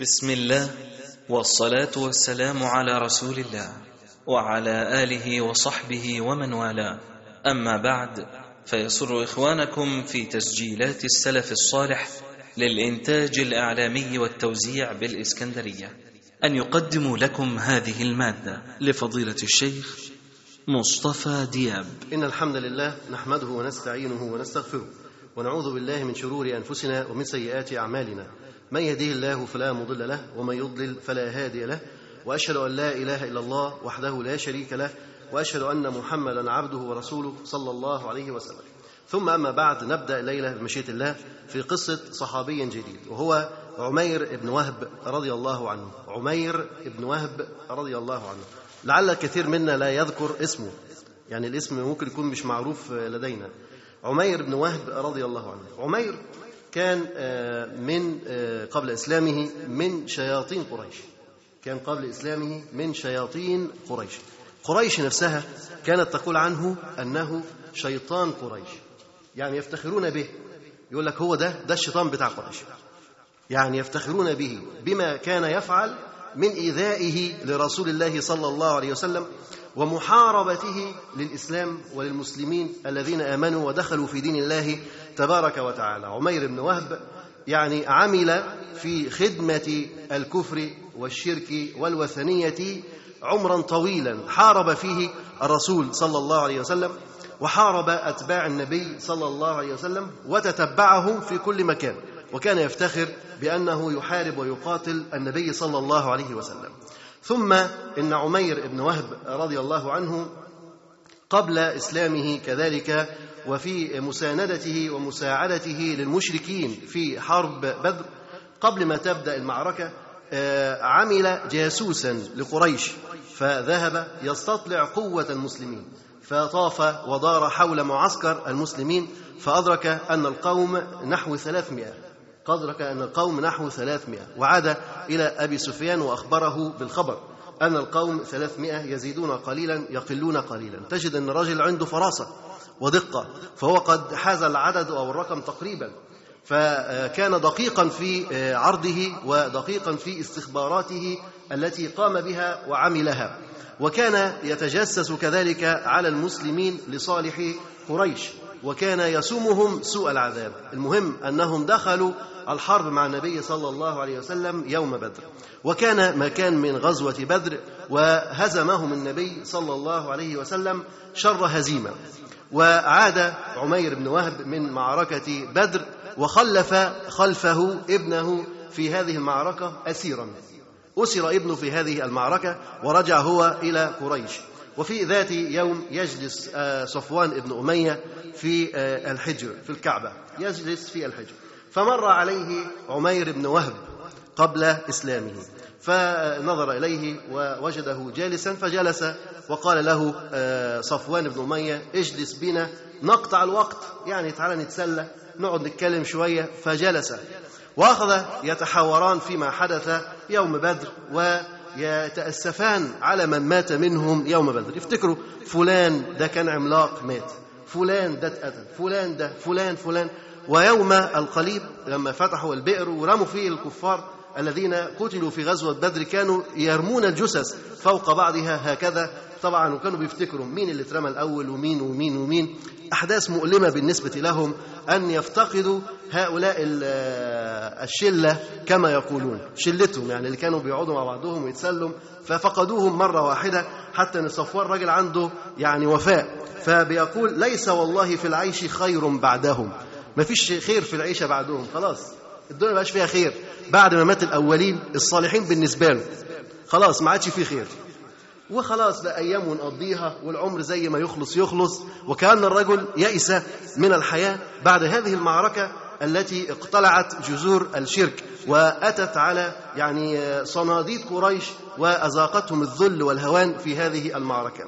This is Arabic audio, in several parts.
بسم الله والصلاة والسلام على رسول الله وعلى آله وصحبه ومن والاه. أما بعد فيسر إخوانكم في تسجيلات السلف الصالح للإنتاج الإعلامي والتوزيع بالإسكندرية. أن يقدموا لكم هذه المادة لفضيلة الشيخ مصطفى دياب. إن الحمد لله نحمده ونستعينه ونستغفره ونعوذ بالله من شرور أنفسنا ومن سيئات أعمالنا. من يهديه الله فلا مضل له ومن يضلل فلا هادي له وأشهد أن لا إله إلا الله وحده لا شريك له وأشهد أن محمدا عبده ورسوله صلى الله عليه وسلم. ثم أما بعد نبدأ الليلة بمشيئة الله في قصة صحابي جديد وهو عمير بن وهب رضي الله عنه. عمير بن وهب رضي الله عنه. لعل الكثير منا لا يذكر اسمه يعني الاسم ممكن يكون مش معروف لدينا. عمير بن وهب رضي الله عنه. عمير كان من قبل إسلامه من شياطين قريش. كان قبل إسلامه من شياطين قريش. قريش نفسها كانت تقول عنه أنه شيطان قريش. يعني يفتخرون به. يقول لك هو ده ده الشيطان بتاع قريش. يعني يفتخرون به بما كان يفعل من إيذائه لرسول الله صلى الله عليه وسلم. ومحاربته للإسلام وللمسلمين الذين آمنوا ودخلوا في دين الله تبارك وتعالى. عمير بن وهب يعني عمل في خدمة الكفر والشرك والوثنية عمرا طويلا. حارب فيه الرسول صلى الله عليه وسلم وحارب أتباع النبي صلى الله عليه وسلم وتتبعهم في كل مكان. وكان يفتخر بأنه يحارب ويقاتل النبي صلى الله عليه وسلم. ثم إن عمير بن وهب رضي الله عنه قبل إسلامه كذلك وفي مساندته ومساعدته للمشركين في حرب بدر قبل ما تبدأ المعركة عمل جاسوسا لقريش فذهب يستطلع قوة المسلمين فطاف ودار حول معسكر المسلمين فأدرك أن القوم نحو ثلاثمائة. أدرك أن القوم نحو ثلاثمائة. وعاد إلى أبي سفيان وأخبره بالخبر. أن القوم ثلاثمائة يزيدون قليلا يقلون قليلا. تجد أن الرجل عنده فراسة ودقة فهو قد حاز العدد أو الرقم تقريبا. فكان دقيقا في عرضه ودقيقا في استخباراته التي قام بها وعملها. وكان يتجسس كذلك على المسلمين لصالح قريش. وكان يسومهم سوء العذاب. المهم أنهم دخلوا الحرب مع النبي صلى الله عليه وسلم يوم بدر. وكان ما كان من غزوة بدر وهزمهم النبي صلى الله عليه وسلم شر هزيمة. وعاد عمير بن وهب من معركة بدر وخلف خلفه ابنه في هذه المعركة أسيرا. أسر ابنه في هذه المعركة ورجع هو إلى قريش. وفي ذات يوم يجلس صفوان بن أمية في الحجر في الكعبة. يجلس في الحجر. فمر عليه عمير بن وهب قبل إسلامه. فنظر إليه ووجده جالسا فجلس وقال له صفوان بن أمية اجلس بنا نقطع الوقت. يعني تعالى نتسلى نقعد نتكلم شوية. فجلس. وأخذ يتحاوران فيما حدث يوم بدر ويتأسفان على من مات منهم يوم بدر. يفتكروا فلان ده كان عملاق مات. فلان ده اتقتل فلان ده فلان فلان. ويوم القليب لما فتحوا البئر ورموا فيه الكفار الذين قتلوا في غزوة بدر كانوا يرمون الجثث فوق بعضها هكذا. طبعا وكانوا بيفتكروا مين اللي اترمى الأول ومين ومين ومين. أحداث مؤلمة بالنسبة لهم أن يفتقدوا هؤلاء الشلة كما يقولون. شلتهم يعني اللي كانوا بيقعدوا مع بعضهم ويتسلم ففقدوهم مرة واحدة حتى أن صفوان راجل عنده يعني وفاء. فبيقول ليس والله في العيش خير بعدهم. ما فيش خير في العيشة بعدهم. خلاص. الدنيا ما بقاش فيها خير. بعد ما مات الأولين الصالحين بالنسبة له. خلاص ما عادش فيه خير. وخلاص بقى أيام ونقضيها والعمر زي ما يخلص يخلص. وكأن الرجل يئس من الحياة بعد هذه المعركة التي اقتلعت جذور الشرك وأتت على يعني صناديد قريش وأذاقتهم الذل والهوان في هذه المعركة.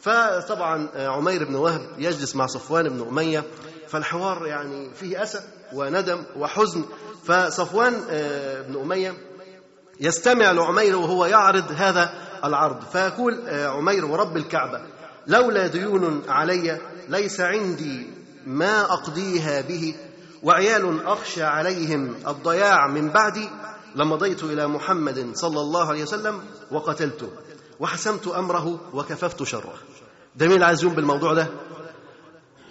فطبعا عمير بن وهب يجلس مع صفوان بن أمية. فالحوار يعني فيه أسى وندم وحزن. فصفوان بن أمية يستمع لعمير وهو يعرض هذا العرض فيقول عمير ورب الكعبة لولا ديون علي ليس عندي ما أقضيها به وعيال أخشى عليهم الضياع من بعدي لمضيت إلى محمد صلى الله عليه وسلم وقتلته وحسمت أمره وكففت شره. ده مين عايز بالموضوع ده؟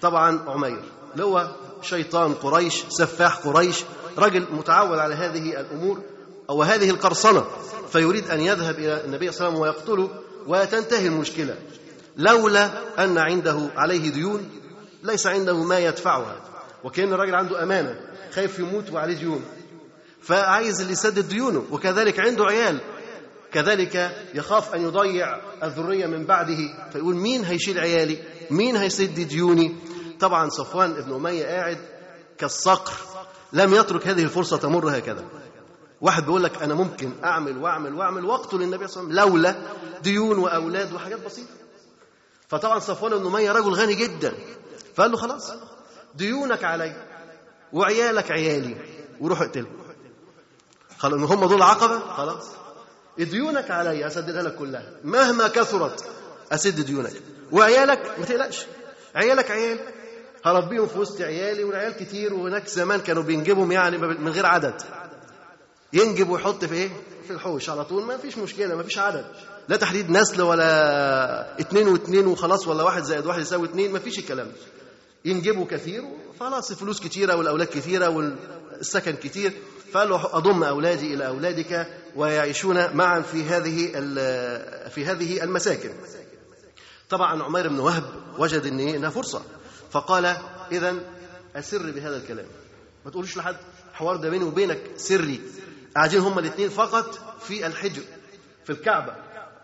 طبعا عمير اللي هو شيطان قريش سفاح قريش رجل متعود على هذه الأمور أو هذه القرصنة فيريد أن يذهب إلى النبي صلى الله عليه وسلم ويقتله وتنتهي المشكلة لولا أن عنده عليه ديون ليس عنده ما يدفعها وكأن الراجل عنده أمانة خايف يموت وعليه ديون فعايز اللي يسدد ديونه وكذلك عنده عيال كذلك يخاف أن يضيع الذرية من بعده فيقول مين هيشيل عيالي؟ مين هيسد ديوني؟ طبعا صفوان بن أمية قاعد كالصقر لم يترك هذه الفرصة تمر هكذا. واحد بيقول لك أنا ممكن أعمل وأعمل وأعمل وأقتل النبي صلى الله عليه وسلم لولا ديون وأولاد وحاجات بسيطة. فطبعا صفوان بن أمية رجل غني جدا. فقال له خلاص ديونك علي وعيالك عيالي وروح اقتلهم خلاص هم دول عقبة خلاص. ديونك علي أسددها لك كلها. مهما كثرت أسد ديونك. وعيالك ما تقلقش. عيالك عيال. هربيهم في وسط عيالي والعيال كتير وهناك زمان كانوا بينجبهم يعني من غير عدد. ينجب ويحط في إيه؟ في الحوش على طول. ما فيش مشكلة ما فيش عدد. لا تحديد نسل ولا اتنين واتنين وخلاص ولا واحد زائد واحد يساوي اتنين. ما فيش الكلام. ده ينجبوا كثير. خلاص الفلوس كتيرة والأولاد كتيرة والسكن كتير. فقال له أضم أولادي إلى أولادك ويعيشون معا في هذه في هذه المساكن. طبعا عمير بن وهب وجد ان انها فرصة. فقال اذا اسر بهذا الكلام. ما تقولوش لحد الحوار ده بيني وبينك سري. قاعدين هما الاثنين فقط في الحجر في الكعبة.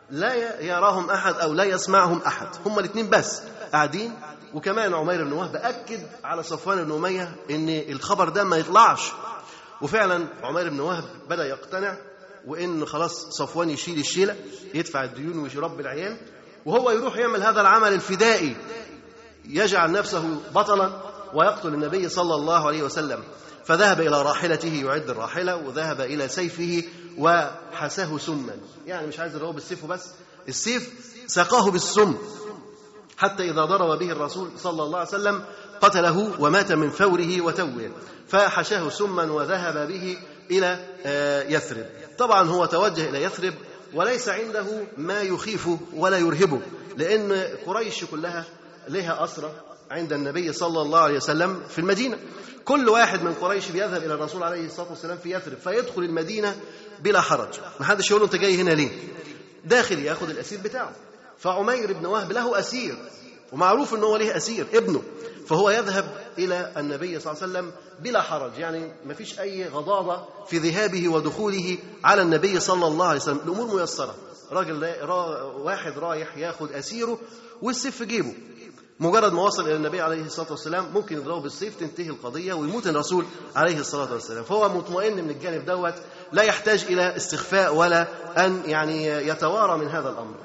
لا يراهم أحد أو لا يسمعهم أحد. هما الاثنين بس قاعدين. وكمان عمير بن وهب أكد على صفوان بن أمية إن الخبر ده ما يطلعش. وفعلا عمير بن وهب بدأ يقتنع وإن خلاص صفوان يشيل الشيلة يدفع الديون ويربي العيال وهو يروح يعمل هذا العمل الفدائي. يجعل نفسه بطلا ويقتل النبي صلى الله عليه وسلم. فذهب إلى راحلته يعد الراحلة وذهب إلى سيفه وحساه سما يعني مش عايز يضربه بالسيف وبس. السيف سقاه بالسم. حتى إذا ضرب به الرسول صلى الله عليه وسلم قتله ومات من فوره وتوه. فحشاه سما وذهب به إلى يثرب. طبعا هو توجه إلى يثرب وليس عنده ما يخيفه ولا يرهبه لأن قريش كلها لها أسرة عند النبي صلى الله عليه وسلم في المدينة. كل واحد من قريش بيذهب إلى الرسول عليه الصلاة والسلام في يثرب فيدخل المدينة بلا حرج. ما حدش يقول له أنت جاي هنا ليه؟ داخل ياخد الأسير بتاعه. فعمير بن وهب له أسير ومعروف أنه له أسير ابنه. فهو يذهب إلى النبي صلى الله عليه وسلم بلا حرج يعني ما فيش أي غضاضة في ذهابه ودخوله على النبي صلى الله عليه وسلم. الأمور ميسرة. راجل را واحد رايح ياخد أسيره والسيف في جيبه. مجرد ما وصل إلى النبي عليه الصلاة والسلام ممكن يضربه بالسيف تنتهي القضية ويموت الرسول عليه الصلاة والسلام. فهو مطمئن من الجانب دوت لا يحتاج إلى استخفاء ولا أن يعني يتوارى من هذا الأمر.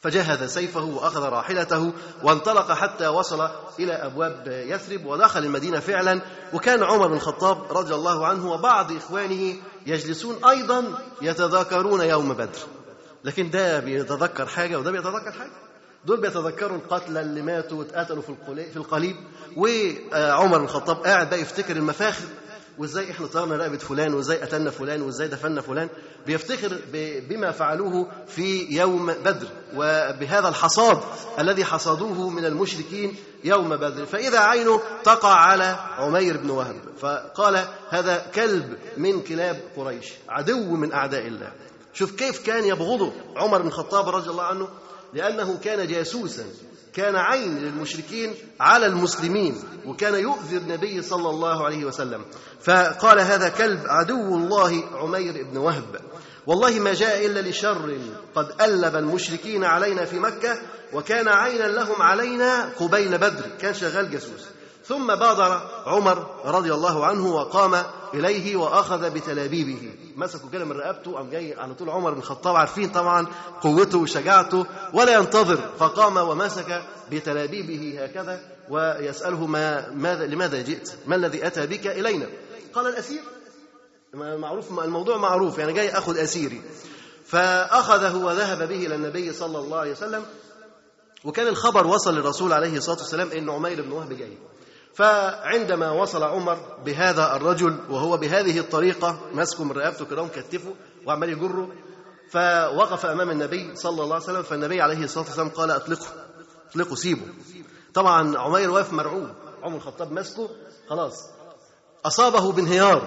فجهز سيفه وأخذ راحلته وانطلق حتى وصل إلى أبواب يثرب ودخل المدينة فعلا. وكان عمر بن الخطاب رضي الله عنه وبعض إخوانه يجلسون أيضا يتذاكرون يوم بدر. لكن ده بيتذكر حاجة وده بيتذكر حاجة. دول بيتذكروا القتلى اللي ماتوا واتقتلوا في في القليب وعمر بن الخطاب قاعد بقى يفتكر المفاخر وازاي إحنا طارنا رقبه فلان وازاي قتلنا فلان وازاي دفنا فلان. بيفتخر بما فعلوه في يوم بدر وبهذا الحصاد الذي حصدوه من المشركين يوم بدر. فإذا عينه تقع على عمير بن وهب فقال هذا كلب من كلاب قريش عدو من أعداء الله. شوف كيف كان يبغضه عمر بن الخطاب رضي الله عنه لأنه كان جاسوسا كان عين للمشركين على المسلمين وكان يؤذي النبي صلى الله عليه وسلم. فقال هذا كلب عدو الله عمير بن وهب. والله ما جاء إلا لشر قد ألب المشركين علينا في مكة وكان عينا لهم علينا قبيل بدر كان شغال جاسوس. ثم بادر عمر رضي الله عنه وقام إليه وأخذ بتلابيبه. مسكوا كده من رقبته قام جاي على طول عمر بن الخطاب عارفين طبعا قوته وشجاعته ولا ينتظر فقام ومسك بتلابيبه هكذا ويسأله ما ماذا لماذا جئت؟ ما الذي أتى بك إلينا؟ قال الأسير معروف الموضوع معروف يعني جاي أخذ أسيري فأخذه وذهب به إلى النبي صلى الله عليه وسلم وكان الخبر وصل للرسول عليه الصلاة والسلام إن عمير بن وهب جاي فعندما وصل عمر بهذا الرجل وهو بهذه الطريقة ماسكه من رقبته كده ومكتفه وعمال يجره فوقف أمام النبي صلى الله عليه وسلم فالنبي عليه الصلاة والسلام قال أطلقه أطلقه سيبه. طبعا عمير واقف مرعوب عمر الخطاب ماسكه خلاص. أصابه بانهيار.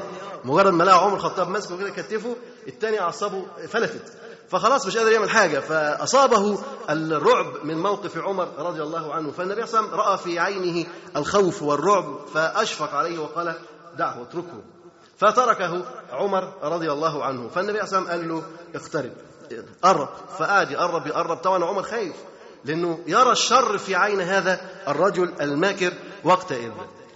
مجرد ما لقى عمر الخطاب ماسكه كده كتفه الثاني أعصابه فلتت. فخلاص مش قادر يعمل حاجة. فأصابه الرعب من موقف عمر رضي الله عنه. فالنبي صلى الله عليه وسلم رأى في عينه الخوف والرعب فأشفق عليه وقال دعه اتركه. فتركه عمر رضي الله عنه. فالنبي صلى الله عليه وسلم قال له اقترب قرب. فقعد يقرب يقرب. طبعا عمر خايف لأنه يرى الشر في عين هذا الرجل الماكر وقتئذ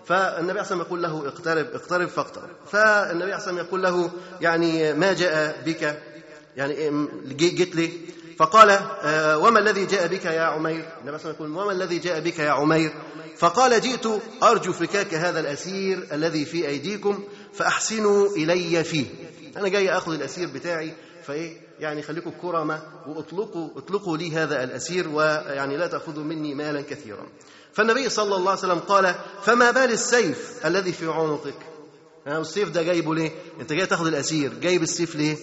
فالنبي عليه يقول له اقترب اقترب فاقترب. فالنبي عليه يقول له يعني ما جاء بك؟ يعني جيت لي. فقال آه، وما الذي جاء بك يا عمير؟ النبي صلى عليه يقول وما الذي جاء بك يا عمير؟ فقال جئت أرجو فكاك هذا الأسير الذي في أيديكم فأحسنوا إلي فيه. أنا جاي أخذ الأسير بتاعي فإيه يعني خليكم كرمة وأطلقوا أطلقوا لي هذا الأسير ويعني لا تأخذوا مني مالا كثيرا. فالنبي صلى الله عليه وسلم قال فما بال السيف الذي في عنقك؟ السيف ده جايبه ليه؟ انت جاي تاخذ الأسير. جايب السيف ليه؟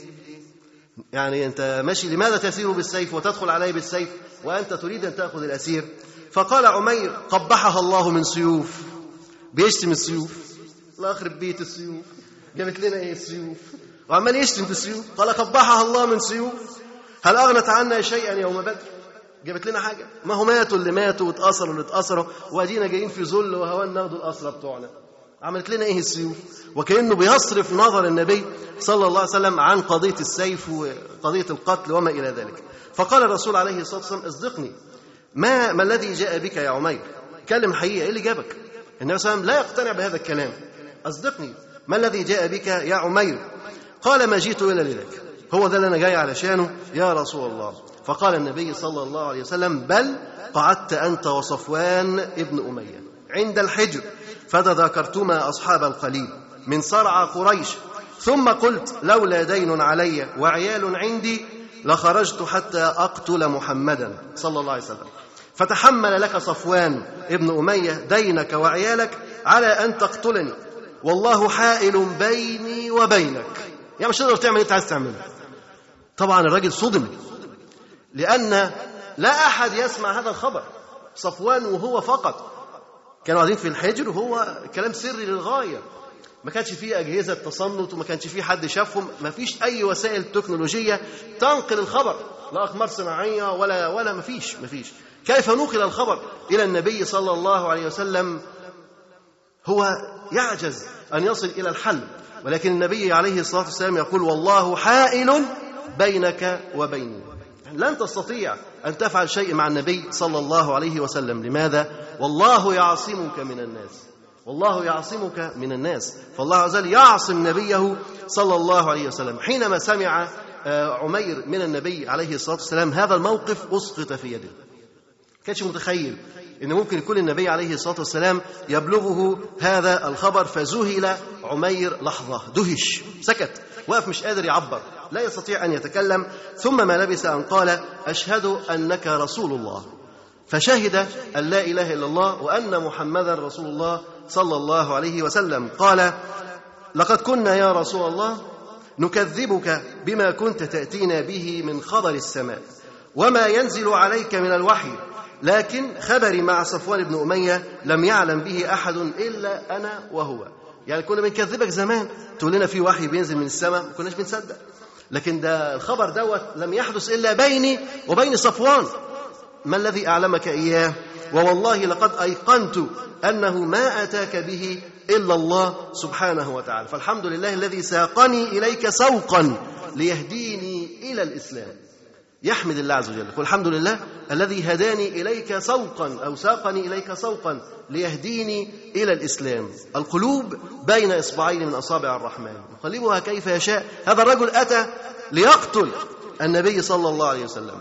يعني أنت ماشي لماذا تسير بالسيف وتدخل عليه بالسيف وأنت تريد أن تأخذ الأسير؟ فقال عمير قبحها الله من سيوف. بيشتم السيوف. الله يخرب بيت السيوف. جابت لنا إيه السيوف؟ وعمال يشتم في السيوف. قال قبحها الله من سيوف. هل أغنت عنا شيئا يوم بدر؟ جابت لنا حاجة؟ ما هم ماتوا اللي ماتوا واتأثروا اللي اتأثروا وادينا جايين في ذل وهوان ناخدوا الاسرى بتوعنا. عملت لنا إيه السيوف؟ وكأنه بيصرف نظر النبي صلى الله عليه وسلم عن قضية السيف وقضية القتل وما إلى ذلك. فقال الرسول عليه الصلاة والسلام اصدقني. ما ما الذي جاء بك يا عمير؟ كلم الحقيقة إيه اللي جابك؟ النبي صلى الله عليه وسلم لا يقتنع بهذا الكلام. اصدقني. ما الذي جاء بك يا عمير؟ قال ما جئت إلا لذلك. هو ده اللي أنا جاي علشانه يا رسول الله. فقال النبي صلى الله عليه وسلم بل قعدت أنت وصفوان ابن أمية عند الحجر فتذاكرتما أصحاب القليل من صرع قريش. ثم قلت لولا دين علي وعيال عندي لخرجت حتى أقتل محمدا صلى الله عليه وسلم. فتحمل لك صفوان ابن أمية دينك وعيالك على أن تقتلني. والله حائل بيني وبينك. يعني مش تقدر تعمل انت عايز تعمله. طبعا الراجل صدم. لأن لا أحد يسمع هذا الخبر. صفوان وهو فقط. كانوا قاعدين في الحجر وهو كلام سري للغاية. ما كانش فيه أجهزة تصنت وما كانش فيه حد شافهم. ما فيش أي وسائل تكنولوجية تنقل الخبر. لا أقمار صناعية ولا ولا ما فيش ما فيش. كيف نقل الخبر إلى النبي صلى الله عليه وسلم؟ هو يعجز أن يصل إلى الحل. ولكن النبي عليه الصلاة والسلام يقول والله حائل بينك وبيني. لن تستطيع أن تفعل شيء مع النبي صلى الله عليه وسلم. لماذا؟ والله يعصمك من الناس. والله يعصمك من الناس. فالله عز وجل يعصم نبيه صلى الله عليه وسلم. حينما سمع آه، عمير من النبي عليه الصلاة والسلام هذا الموقف أسقط في يده. كانش متخيل إن ممكن يكون النبي عليه الصلاة والسلام يبلغه هذا الخبر فذهل عمير لحظة. دهش. سكت. وقف مش قادر يعبر. لا يستطيع أن يتكلم ثم ما لبث أن قال أشهد أنك رسول الله. فشهد أن لا إله إلا الله وأن محمدا رسول الله صلى الله عليه وسلم. قال لقد كنا يا رسول الله نكذبك بما كنت تأتينا به من خبر السماء وما ينزل عليك من الوحي لكن خبري مع صفوان بن أمية لم يعلم به أحد إلا أنا وهو. يعني كنا بنكذبك زمان تقول لنا في وحي بينزل من السماء ما كناش بنصدق. لكن ده الخبر دوت لم يحدث إلا بيني وبين صفوان. ما الذي أعلمك إياه؟ ووالله لقد أيقنت أنه ما أتاك به إلا الله سبحانه وتعالى. فالحمد لله الذي ساقني إليك سوقا ليهديني إلى الإسلام. يحمد الله عز وجل. يقول الحمد لله الذي هداني إليك سوقا أو ساقني إليك سوقا ليهديني إلى الإسلام. القلوب بين إصبعين من أصابع الرحمن. يقلبها كيف يشاء. هذا الرجل أتى ليقتل النبي صلى الله عليه وسلم.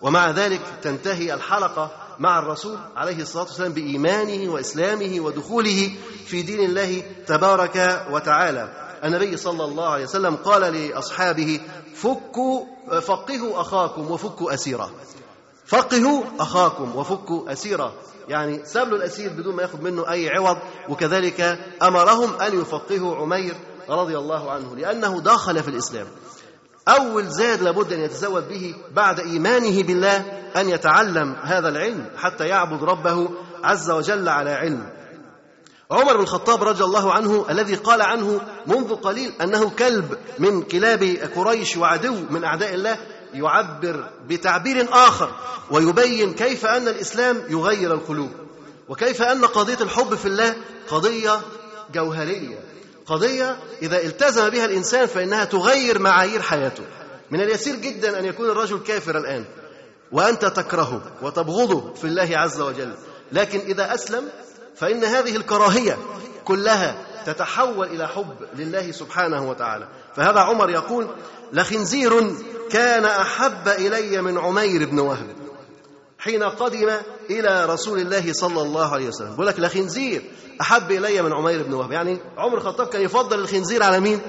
ومع ذلك تنتهي الحلقة مع الرسول عليه الصلاة والسلام بإيمانه وإسلامه ودخوله في دين الله تبارك وتعالى. النبي صلى الله عليه وسلم قال لأصحابه فكوا فقهوا أخاكم وفكوا اسيره فقهوا أخاكم وفكوا أسيرا. يعني له الأسير بدون ما ياخذ منه أي عوض وكذلك أمرهم أن يفقهوا عمير رضي الله عنه لأنه دخل في الإسلام. أول زاد لابد أن يتزود به بعد إيمانه بالله أن يتعلم هذا العلم حتى يعبد ربه عز وجل على علم. عمر بن الخطاب رضي الله عنه الذي قال عنه منذ قليل أنه كلب من كلاب قريش وعدو من أعداء الله يعبر بتعبير آخر ويبين كيف أن الإسلام يغير القلوب وكيف أن قضية الحب في الله قضية جوهرية قضية إذا التزم بها الإنسان فإنها تغير معايير حياته من اليسير جدا أن يكون الرجل كافر الآن وأنت تكرهه وتبغضه في الله عز وجل لكن إذا أسلم فإن هذه الكراهية كلها تتحول إلى حب لله سبحانه وتعالى. فهذا عمر يقول لخنزير كان أحب إلي من عمير بن وهب حين قدم إلى رسول الله صلى الله عليه وسلم. بيقول لك لخنزير أحب إلي من عمير بن وهب. يعني عمر الخطاب كان يفضل الخنزير على مين؟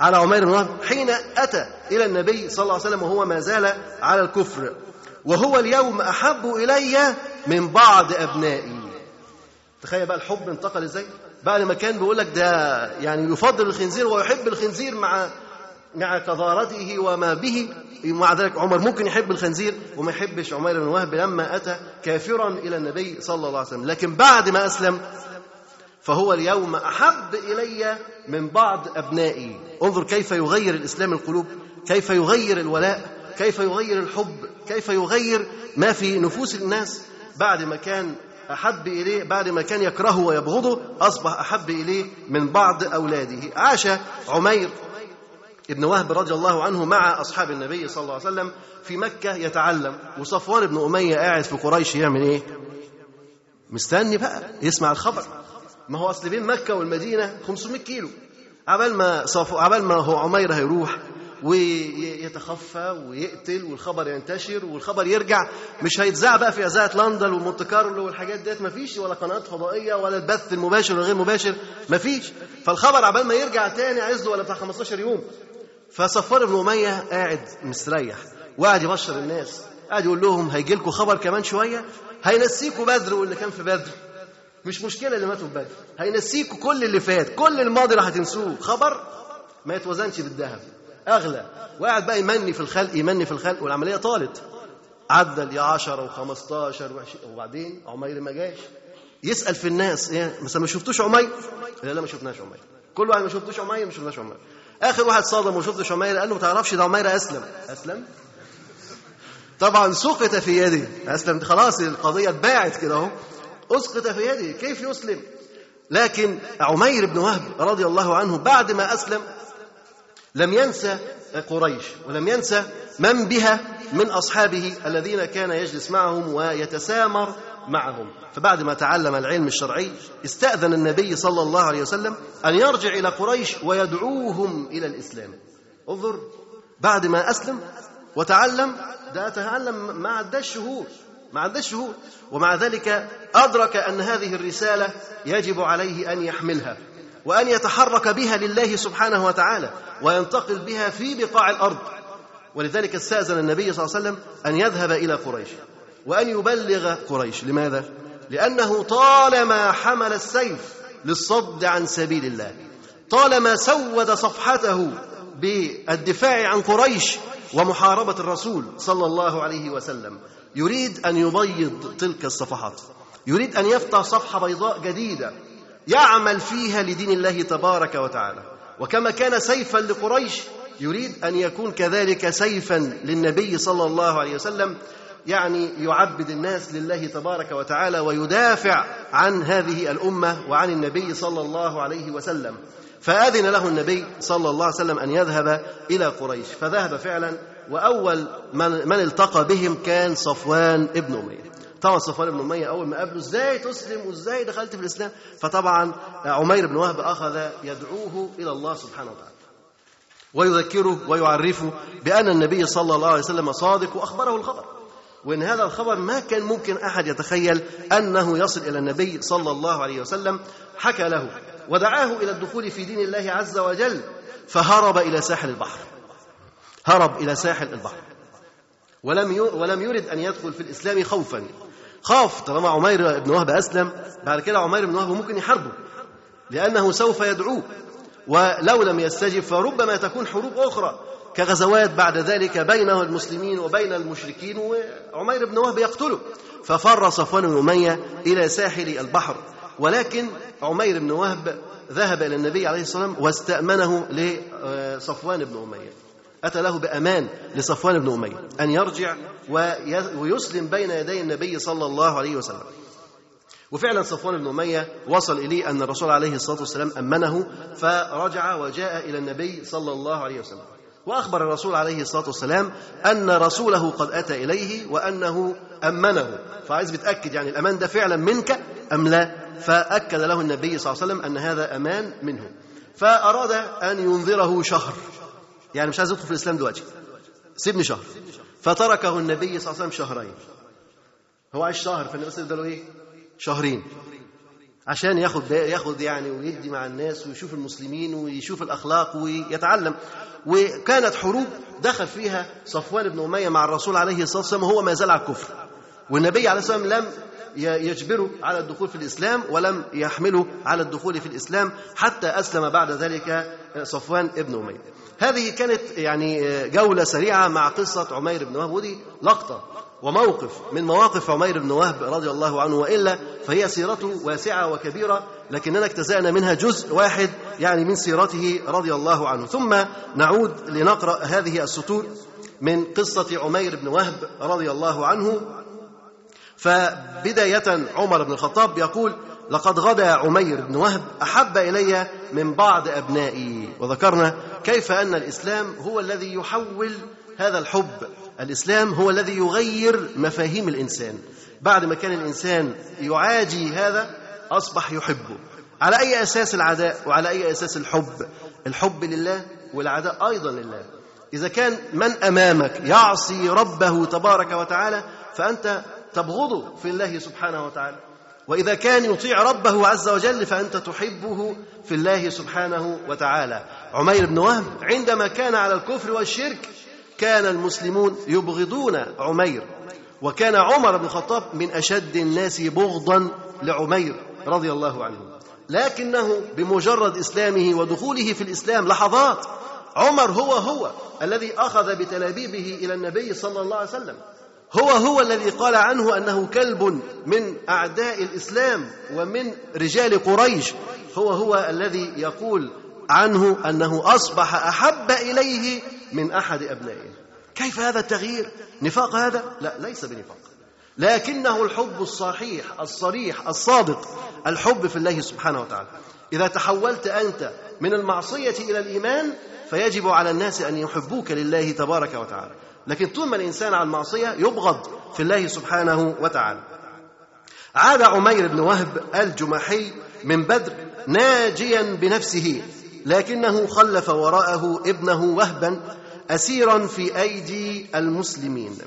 على عمير بن وهب حين أتى إلى النبي صلى الله عليه وسلم وهو ما زال على الكفر. وهو اليوم أحب إلي من بعض أبنائي. تخيل بقى الحب انتقل إزاي؟ بعد ما كان بيقول لك ده يعني يفضل الخنزير ويحب الخنزير مع مع قذارته وما به. ومع ذلك عمر ممكن يحب الخنزير وما يحبش عمير بن وهب لما أتى كافرا إلى النبي صلى الله عليه وسلم. لكن بعد ما أسلم فهو اليوم أحب إلي من بعض أبنائي. انظر كيف يغير الإسلام القلوب كيف يغير الولاء كيف يغير الحب كيف يغير ما في نفوس الناس. بعد ما كان أحب إليه بعد ما كان يكرهه ويبغضه أصبح أحب إليه من بعض أولاده. عاش عمير ابن وهب رضي الله عنه مع أصحاب النبي صلى الله عليه وسلم في مكة يتعلم. وصفوان بن أمية قاعد في قريش يعمل إيه؟ مستني بقى يسمع الخبر. ما هو أصل بين مكة والمدينة 500 كيلو. عبال ما صفو عبال ما هو عمير هيروح ويتخفى ويقتل والخبر ينتشر والخبر يرجع. مش هيتذاع بقى في أذاعة لندن ومونت كارلو والحاجات ديت مفيش ولا قنوات فضائية ولا البث المباشر والغير مباشر مفيش. فالخبر عبال ما يرجع تاني عايز له ولا بتاع 15 يوم. فصفار بن أمية قاعد مستريح وقاعد يبشر الناس قاعد يقول لهم هيجي لكم خبر كمان شوية؟ هينسيكوا بدر واللي كان في بدر. مش مشكلة اللي ماتوا في بدر هينسيكوا كل اللي فات كل الماضي اللي هتنسوه خبر ما يتوزنش بالذهب. أغلى. وقاعد بقى يمني في الخلق يمني في الخلق والعملية طالت. عدى ل 10 و15 و20 وبعدين عمير ما جاش. يسأل في الناس إيه مثلا ما شفتوش عمير؟ لا لا ما شفناش عمير. كل واحد ما شفتوش عمير ما شفناش عمير. آخر واحد صادم وما شفتش عمير قال له ما تعرفش ده عمير أسلم. أسلم؟ طبعا سقط في يده أسلم خلاص القضية اتباعت كده أهو. أسقط في يده كيف يسلم؟ لكن عمير بن وهب رضي الله عنه بعد ما أسلم لم ينسى قريش ولم ينسى من بها من أصحابه الذين كان يجلس معهم ويتسامر معهم. فبعد ما تعلم العلم الشرعي استأذن النبي صلى الله عليه وسلم أن يرجع إلى قريش ويدعوهم إلى الإسلام. انظر بعد ما أسلم وتعلم ده تعلم ما عداش شهور ما عداش شهور ومع ذلك أدرك أن هذه الرسالة يجب عليه أن يحملها. وأن يتحرك بها لله سبحانه وتعالى وينتقل بها في بقاع الأرض. ولذلك استأذن النبي صلى الله عليه وسلم أن يذهب إلى قريش وأن يبلغ قريش. لماذا؟ لأنه طالما حمل السيف للصد عن سبيل الله طالما سود صفحته بالدفاع عن قريش ومحاربة الرسول صلى الله عليه وسلم يريد أن يبيض تلك الصفحات يريد أن يفتح صفحة بيضاء جديدة يعمل فيها لدين الله تبارك وتعالى. وكما كان سيفا لقريش يريد أن يكون كذلك سيفا للنبي صلى الله عليه وسلم يعني يعبد الناس لله تبارك وتعالى ويدافع عن هذه الأمة وعن النبي صلى الله عليه وسلم. فآذن له النبي صلى الله عليه وسلم أن يذهب إلى قريش. فذهب فعلا وأول من, من التقى بهم كان صفوان ابن اميه طبعا صفوان بن أمية أول ما قابله إزاي تسلم وإزاي دخلت في الإسلام؟ فطبعا عمير بن وهب أخذ يدعوه إلى الله سبحانه وتعالى. ويذكره ويعرفه بأن النبي صلى الله عليه وسلم صادق وأخبره الخبر. وإن هذا الخبر ما كان ممكن أحد يتخيل أنه يصل إلى النبي صلى الله عليه وسلم حكى له ودعاه إلى الدخول في دين الله عز وجل فهرب إلى ساحل البحر. هرب إلى ساحل البحر. ولم ولم يرد أن يدخل في الإسلام خوفا. خاف طالما عمير بن وهب أسلم بعد كده عمير بن وهب ممكن يحاربه لأنه سوف يدعوه ولو لم يستجب فربما تكون حروب أخرى كغزوات بعد ذلك بينه المسلمين وبين المشركين وعمير بن وهب يقتله. ففر صفوان بن أمية إلى ساحل البحر ولكن عمير بن وهب ذهب إلى النبي عليه الصلاة والسلام واستأمنه لصفوان بن أمية. أتى له بأمان لصفوان بن أمية أن يرجع ويسلم بين يدي النبي صلى الله عليه وسلم. وفعلا صفوان بن أمية وصل إليه أن الرسول عليه الصلاة والسلام أمنه فرجع وجاء إلى النبي صلى الله عليه وسلم. وأخبر الرسول عليه الصلاة والسلام أن رسوله قد أتى إليه وأنه أمنه. فعايز بتأكد يعني الأمان ده فعلا منك أم لا؟ فأكد له النبي صلى الله عليه وسلم أن هذا أمان منه. فأراد أن ينذره شهر. يعني مش عايز يدخل في الإسلام دلوقتي. سيبني شهر. فتركه النبي صلى الله عليه وسلم شهرين. هو عايش شهر فالنبي صلى الله عليه وسلم إيه؟ شهرين. عشان ياخد ياخد يعني ويدي مع الناس ويشوف المسلمين ويشوف الأخلاق ويتعلم. وكانت حروب دخل فيها صفوان بن أمية مع الرسول عليه الصلاة والسلام وهو ما زال على الكفر. والنبي عليه الصلاة والسلام لم يجبره على الدخول في الإسلام ولم يحمله على الدخول في الإسلام حتى أسلم بعد ذلك صفوان بن أمية. هذه كانت يعني جولة سريعة مع قصة عمير بن وهب ودي لقطة وموقف من مواقف عمير بن وهب رضي الله عنه وإلا فهي سيرته واسعة وكبيرة لكننا اجتزأنا منها جزء واحد يعني من سيرته رضي الله عنه. ثم نعود لنقرأ هذه السطور من قصة عمير بن وهب رضي الله عنه. فبداية عمر بن الخطاب يقول لقد غدا عمير بن وهب أحب إلي من بعض أبنائي. وذكرنا كيف أن الإسلام هو الذي يحول هذا الحب. الإسلام هو الذي يغير مفاهيم الإنسان. بعد ما كان الإنسان يعادي هذا أصبح يحبه. على أي أساس العداء؟ وعلى أي أساس الحب؟ الحب لله والعداء أيضا لله. إذا كان من أمامك يعصي ربه تبارك وتعالى فأنت تبغضه في الله سبحانه وتعالى. وإذا كان يطيع ربه عز وجل فأنت تحبه في الله سبحانه وتعالى. عمير بن وهب عندما كان على الكفر والشرك كان المسلمون يبغضون عمير وكان عمر بن الخطاب من أشد الناس بغضا لعمير رضي الله عنه. لكنه بمجرد إسلامه ودخوله في الإسلام لحظات عمر هو هو الذي أخذ بتلابيبه إلى النبي صلى الله عليه وسلم. هو هو الذي قال عنه أنه كلب من أعداء الإسلام ومن رجال قريش. هو هو الذي يقول عنه أنه أصبح أحب إليه من أحد أبنائه. كيف هذا التغيير؟ نفاق هذا؟ لا ليس بنفاق. لكنه الحب الصحيح الصريح الصادق الحب في الله سبحانه وتعالى. إذا تحولت أنت من المعصية إلى الإيمان فيجب على الناس أن يحبوك لله تبارك وتعالى. لكن طول ما الإنسان على المعصية يبغض في الله سبحانه وتعالى. عاد عمير بن وهب الجمحي من بدر ناجيا بنفسه لكنه خلف وراءه ابنه وهبا اسيرا في أيدي المسلمين.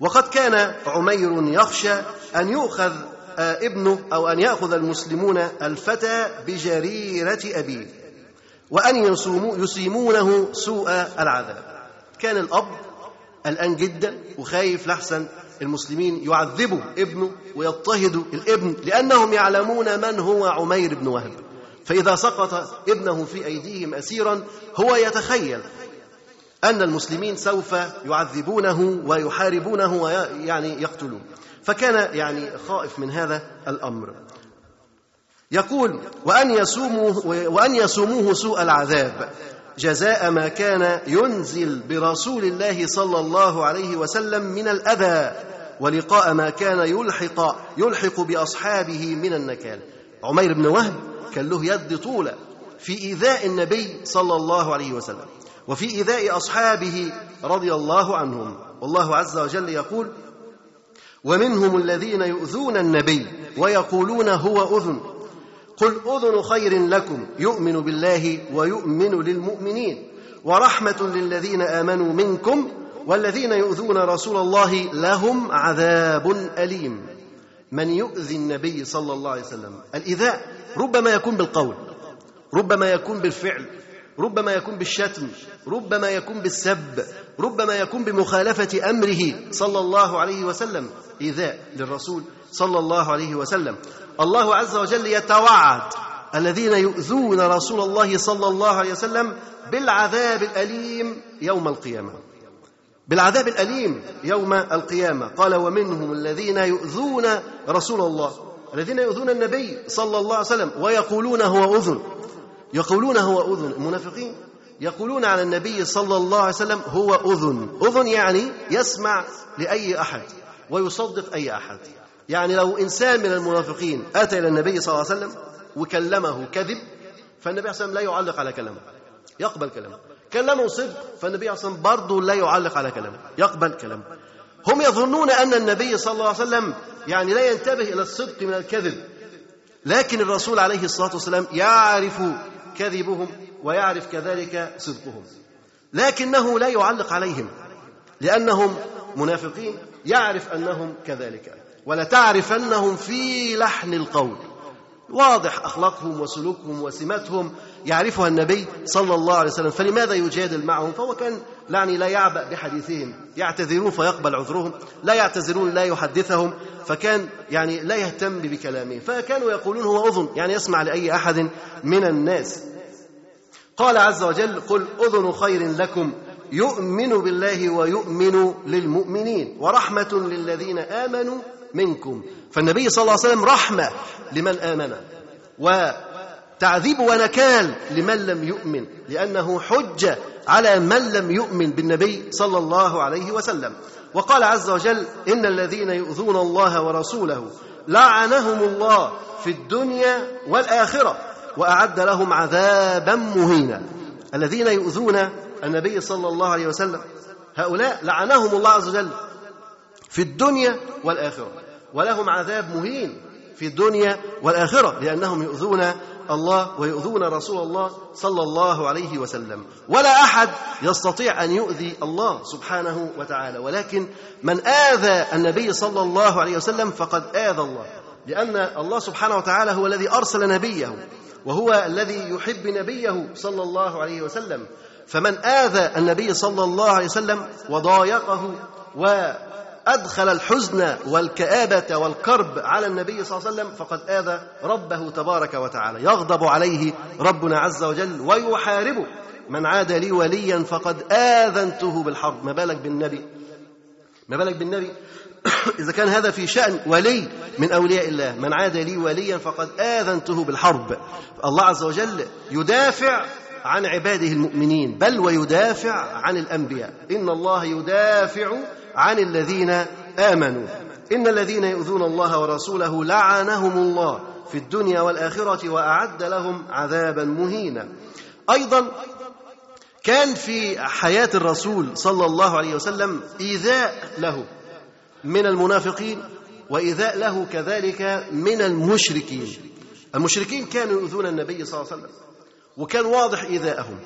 وقد كان عمير يخشى أن يؤخذ ابنه أو أن يأخذ المسلمون الفتى بجريرة أبيه وأن يسيمونه سوء العذاب. كان الأب قلقان جدا وخايف لحسن المسلمين يعذبوا ابنه ويضطهدوا الابن لأنهم يعلمون من هو عمير بن وهب. فإذا سقط ابنه في أيديهم اسيرا هو يتخيل أن المسلمين سوف يعذبونه ويحاربونه ويعني يقتلون. فكان يعني خائف من هذا الأمر. يقول وأن يسوموه وأن يسوموه سوء العذاب. جزاء ما كان ينزل برسول الله صلى الله عليه وسلم من الأذى ولقاء ما كان يلحق يلحق بأصحابه من النكال. عمير بن وهب كان له يد طوله في إيذاء النبي صلى الله عليه وسلم وفي إيذاء أصحابه رضي الله عنهم. والله عز وجل يقول ومنهم الذين يؤذون النبي ويقولون هو أذن قل اذن خير لكم يؤمن بالله ويؤمن للمؤمنين ورحمه للذين امنوا منكم والذين يؤذون رسول الله لهم عذاب اليم. من يؤذي النبي صلى الله عليه وسلم الايذاء ربما يكون بالقول ربما يكون بالفعل ربما يكون بالشتم ربما يكون بالسب ربما يكون بمخالفة أمره صلى الله عليه وسلم إيذاء للرسول صلى الله عليه وسلم الله عز وجل يتوعد الذين يؤذون رسول الله صلى الله عليه وسلم بالعذاب الأليم يوم القيامة. بالعذاب الأليم يوم القيامة. قال ومنهم الذين يؤذون رسول الله. الذين يؤذون النبي صلى الله عليه وسلم ويقولون هو أذن. يقولون هو أذن. المنافقين يقولون على النبي صلى الله عليه وسلم هو أذن. أذن يعني يسمع لأي أحد ويصدق أي أحد. يعني لو إنسان من المنافقين أتى إلى النبي صلى الله عليه وسلم وكلمه كذب فالنبي صلى الله عليه وسلم لا يعلق على كلامه يقبل كلامه. كلمه صدق فالنبي صلى الله عليه برضه لا يعلق على كلامه يقبل كلامه. هم يظنون أن النبي صلى الله عليه وسلم يعني لا ينتبه إلى الصدق من الكذب. لكن الرسول عليه الصلاة والسلام يعرف كذبهم ويعرف كذلك صدقهم. لكنه لا يعلق عليهم لأنهم منافقين يعرف أنهم كذلك. ولتعرفنهم في لحن القول. واضح أخلاقهم وسلوكهم وسماتهم يعرفها النبي صلى الله عليه وسلم. فلماذا يجادل معهم؟ فهو كان يعني لا يعبأ بحديثهم. يعتذرون فيقبل عذرهم. لا يعتذرون لا يحدثهم. فكان يعني لا يهتم بكلامهم. فكانوا يقولون هو أذن يعني يسمع لأي أحد من الناس. قال عز وجل قل أذن خير لكم. يؤمن بالله ويؤمن للمؤمنين. ورحمة للذين آمنوا منكم. فالنبي صلى الله عليه وسلم رحمة لمن آمن. وتعذيب ونكال لمن لم يؤمن. لأنه حجة على من لم يؤمن بالنبي صلى الله عليه وسلم. وقال عز وجل إن الذين يؤذون الله ورسوله لعنهم الله في الدنيا والآخرة وأعد لهم عذابا مهينا. الذين يؤذون النبي صلى الله عليه وسلم هؤلاء لعنهم الله عز وجل في الدنيا والآخرة. ولهم عذاب مهين في الدنيا والآخرة لأنهم يؤذون الله ويؤذون رسول الله صلى الله عليه وسلم. ولا أحد يستطيع أن يؤذي الله سبحانه وتعالى. ولكن من آذى النبي صلى الله عليه وسلم فقد آذى الله لأن الله سبحانه وتعالى هو الذي أرسل نبيه وهو الذي يحب نبيه صلى الله عليه وسلم. فمن آذى النبي صلى الله عليه وسلم وضايقه وأدخل الحزن والكآبة والكرب على النبي صلى الله عليه وسلم فقد آذى ربه تبارك وتعالى. يغضب عليه ربنا عز وجل ويحاربه. من عاد لي وليا فقد آذنته بالحرب ما بالك بالنبي؟ ما بالك بالنبي؟ إذا كان هذا في شأن ولي من أولياء الله. من عاد لي وليا فقد آذنته بالحرب. الله عز وجل يدافع عن عباده المؤمنين بل ويدافع عن الأنبياء. إن الله يدافع عن الذين آمنوا. إن الذين يؤذون الله ورسوله لعنهم الله في الدنيا والآخرة وأعد لهم عذابا مهينا. أيضا كان في حياة الرسول صلى الله عليه وسلم إيذاء له من المنافقين وإيذاء له كذلك من المشركين. المشركين كانوا يؤذون النبي صلى الله عليه وسلم وكان واضح إيذاءهم.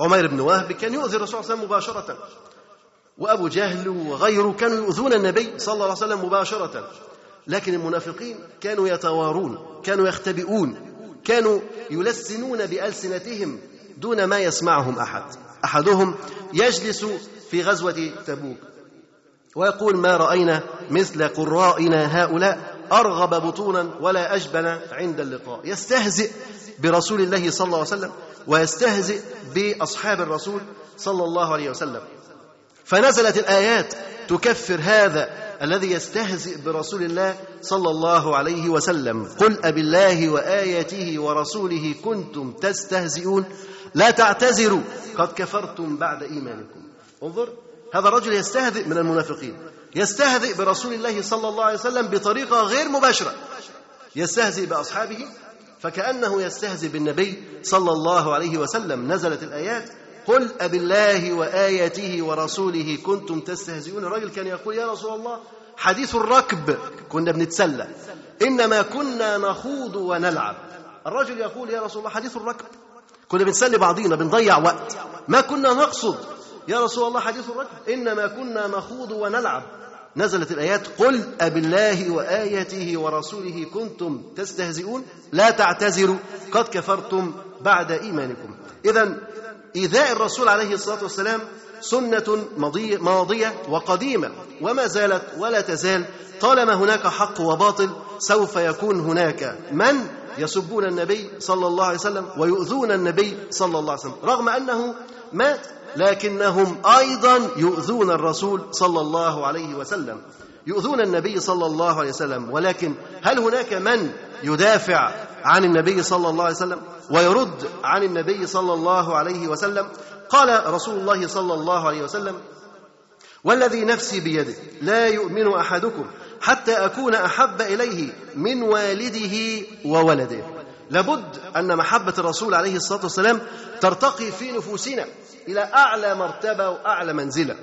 عمير بن وهب كان يؤذي الرسول صلى الله عليه وسلم مباشرة. وأبو جهل وغيره كانوا يؤذون النبي صلى الله عليه وسلم مباشرة. لكن المنافقين كانوا يتوارون كانوا يختبئون كانوا يلسنون بألسنتهم دون ما يسمعهم أحد. أحدهم يجلس في غزوة تبوك ويقول ما رأينا مثل قرائنا هؤلاء؟ أرغب بطونا ولا أجبن عند اللقاء. يستهزئ برسول الله صلى الله عليه وسلم ويستهزئ بأصحاب الرسول صلى الله عليه وسلم. فنزلت الآيات تكفر هذا الذي يستهزئ برسول الله صلى الله عليه وسلم. قل أبالله وآياته ورسوله كنتم تستهزئون. لا تعتذروا. قد كفرتم بعد إيمانكم. انظر هذا الرجل يستهزئ من المنافقين. يستهزئ برسول الله صلى الله عليه وسلم بطريقة غير مباشرة. يستهزئ بأصحابه فكأنه يستهزئ بالنبي صلى الله عليه وسلم. نزلت الآيات قل أبالله وآياته ورسوله كنتم تستهزئون. الرجل كان يقول يا رسول الله حديث الركب كنا بنتسلى. إنما كنا نخوض ونلعب. الرجل يقول يا رسول الله حديث الركب. كنا بنسلي بعضينا بنضيع وقت. ما كنا نقصد؟ يا رسول الله حديث الركب. إنما كنا نخوض ونلعب. نزلت الآيات قل أبالله وآياته ورسوله كنتم تستهزئون. لا تعتذروا قد كفرتم بعد إيمانكم. إذا إيذاء الرسول عليه الصلاة والسلام سنة ماضية, ماضية وقديمة وما زالت ولا تزال. طالما هناك حق وباطل سوف يكون هناك من يسبون النبي صلى الله عليه وسلم ويؤذون النبي صلى الله عليه وسلم. رغم أنه مات لكنهم أيضا يؤذون الرسول صلى الله عليه وسلم. يؤذون النبي صلى الله عليه وسلم ولكن هل هناك من يدافع عن النبي صلى الله عليه وسلم ويرد عن النبي صلى الله عليه وسلم؟ قال رسول الله صلى الله عليه وسلم والذي نفسي بيده لا يؤمن أحدكم حتى أكون أحب إليه من والده وولده. لابد أن محبة الرسول عليه الصلاة والسلام ترتقي في نفوسنا إلى أعلى مرتبة وأعلى منزلة.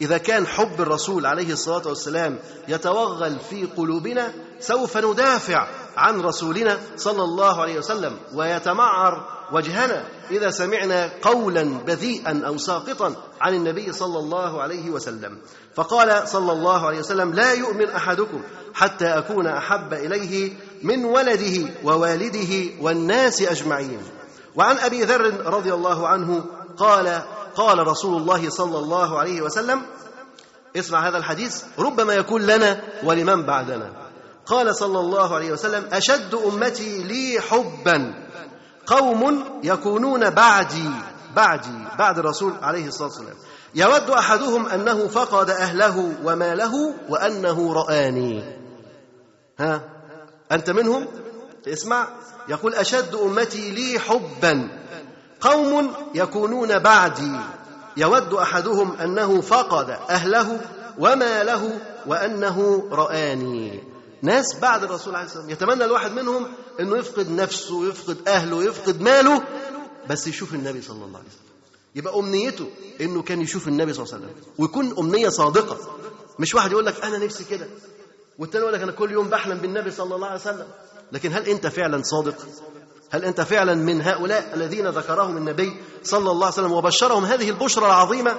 إذا كان حب الرسول عليه الصلاة والسلام يتوغل في قلوبنا سوف ندافع عن رسولنا صلى الله عليه وسلم ويتمعر وجهنا. إذا سمعنا قولا بذيئا أو ساقطا عن النبي صلى الله عليه وسلم. فقال صلى الله عليه وسلم لا يؤمن أحدكم حتى أكون أحب إليه من ولده ووالده والناس أجمعين. وعن أبي ذر رضي الله عنه قال قال رسول الله صلى الله عليه وسلم اسمع هذا الحديث ربما يكون لنا ولمن بعدنا. قال صلى الله عليه وسلم أشد أمتي لي حبا. قوم يكونون بعدي بعدي بعد الرسول عليه الصلاة والسلام. يود أحدهم أنه فقد أهله وماله وأنه رآني. ها؟ أنت منهم؟ اسمع. يقول أشد أمتي لي حبا. قوم يكونون بعدي. يود أحدهم أنه فقد أهله وماله وأنه رآني. ناس بعد الرسول عليه الصلاة والسلام. يتمنى الواحد منهم إنه يفقد نفسه يفقد أهله يفقد ماله بس يشوف النبي صلى الله عليه وسلم. يبقى أمنيته إنه كان يشوف النبي صلى الله عليه وسلم. ويكون أمنية صادقة. مش واحد يقول لك أنا نفسي كده. والتاني يقول لك أنا كل يوم بحلم بالنبي صلى الله عليه وسلم. لكن هل أنت فعلا صادق؟ هل أنت فعلا من هؤلاء الذين ذكرهم النبي صلى الله عليه وسلم وبشرهم هذه البشرى العظيمة؟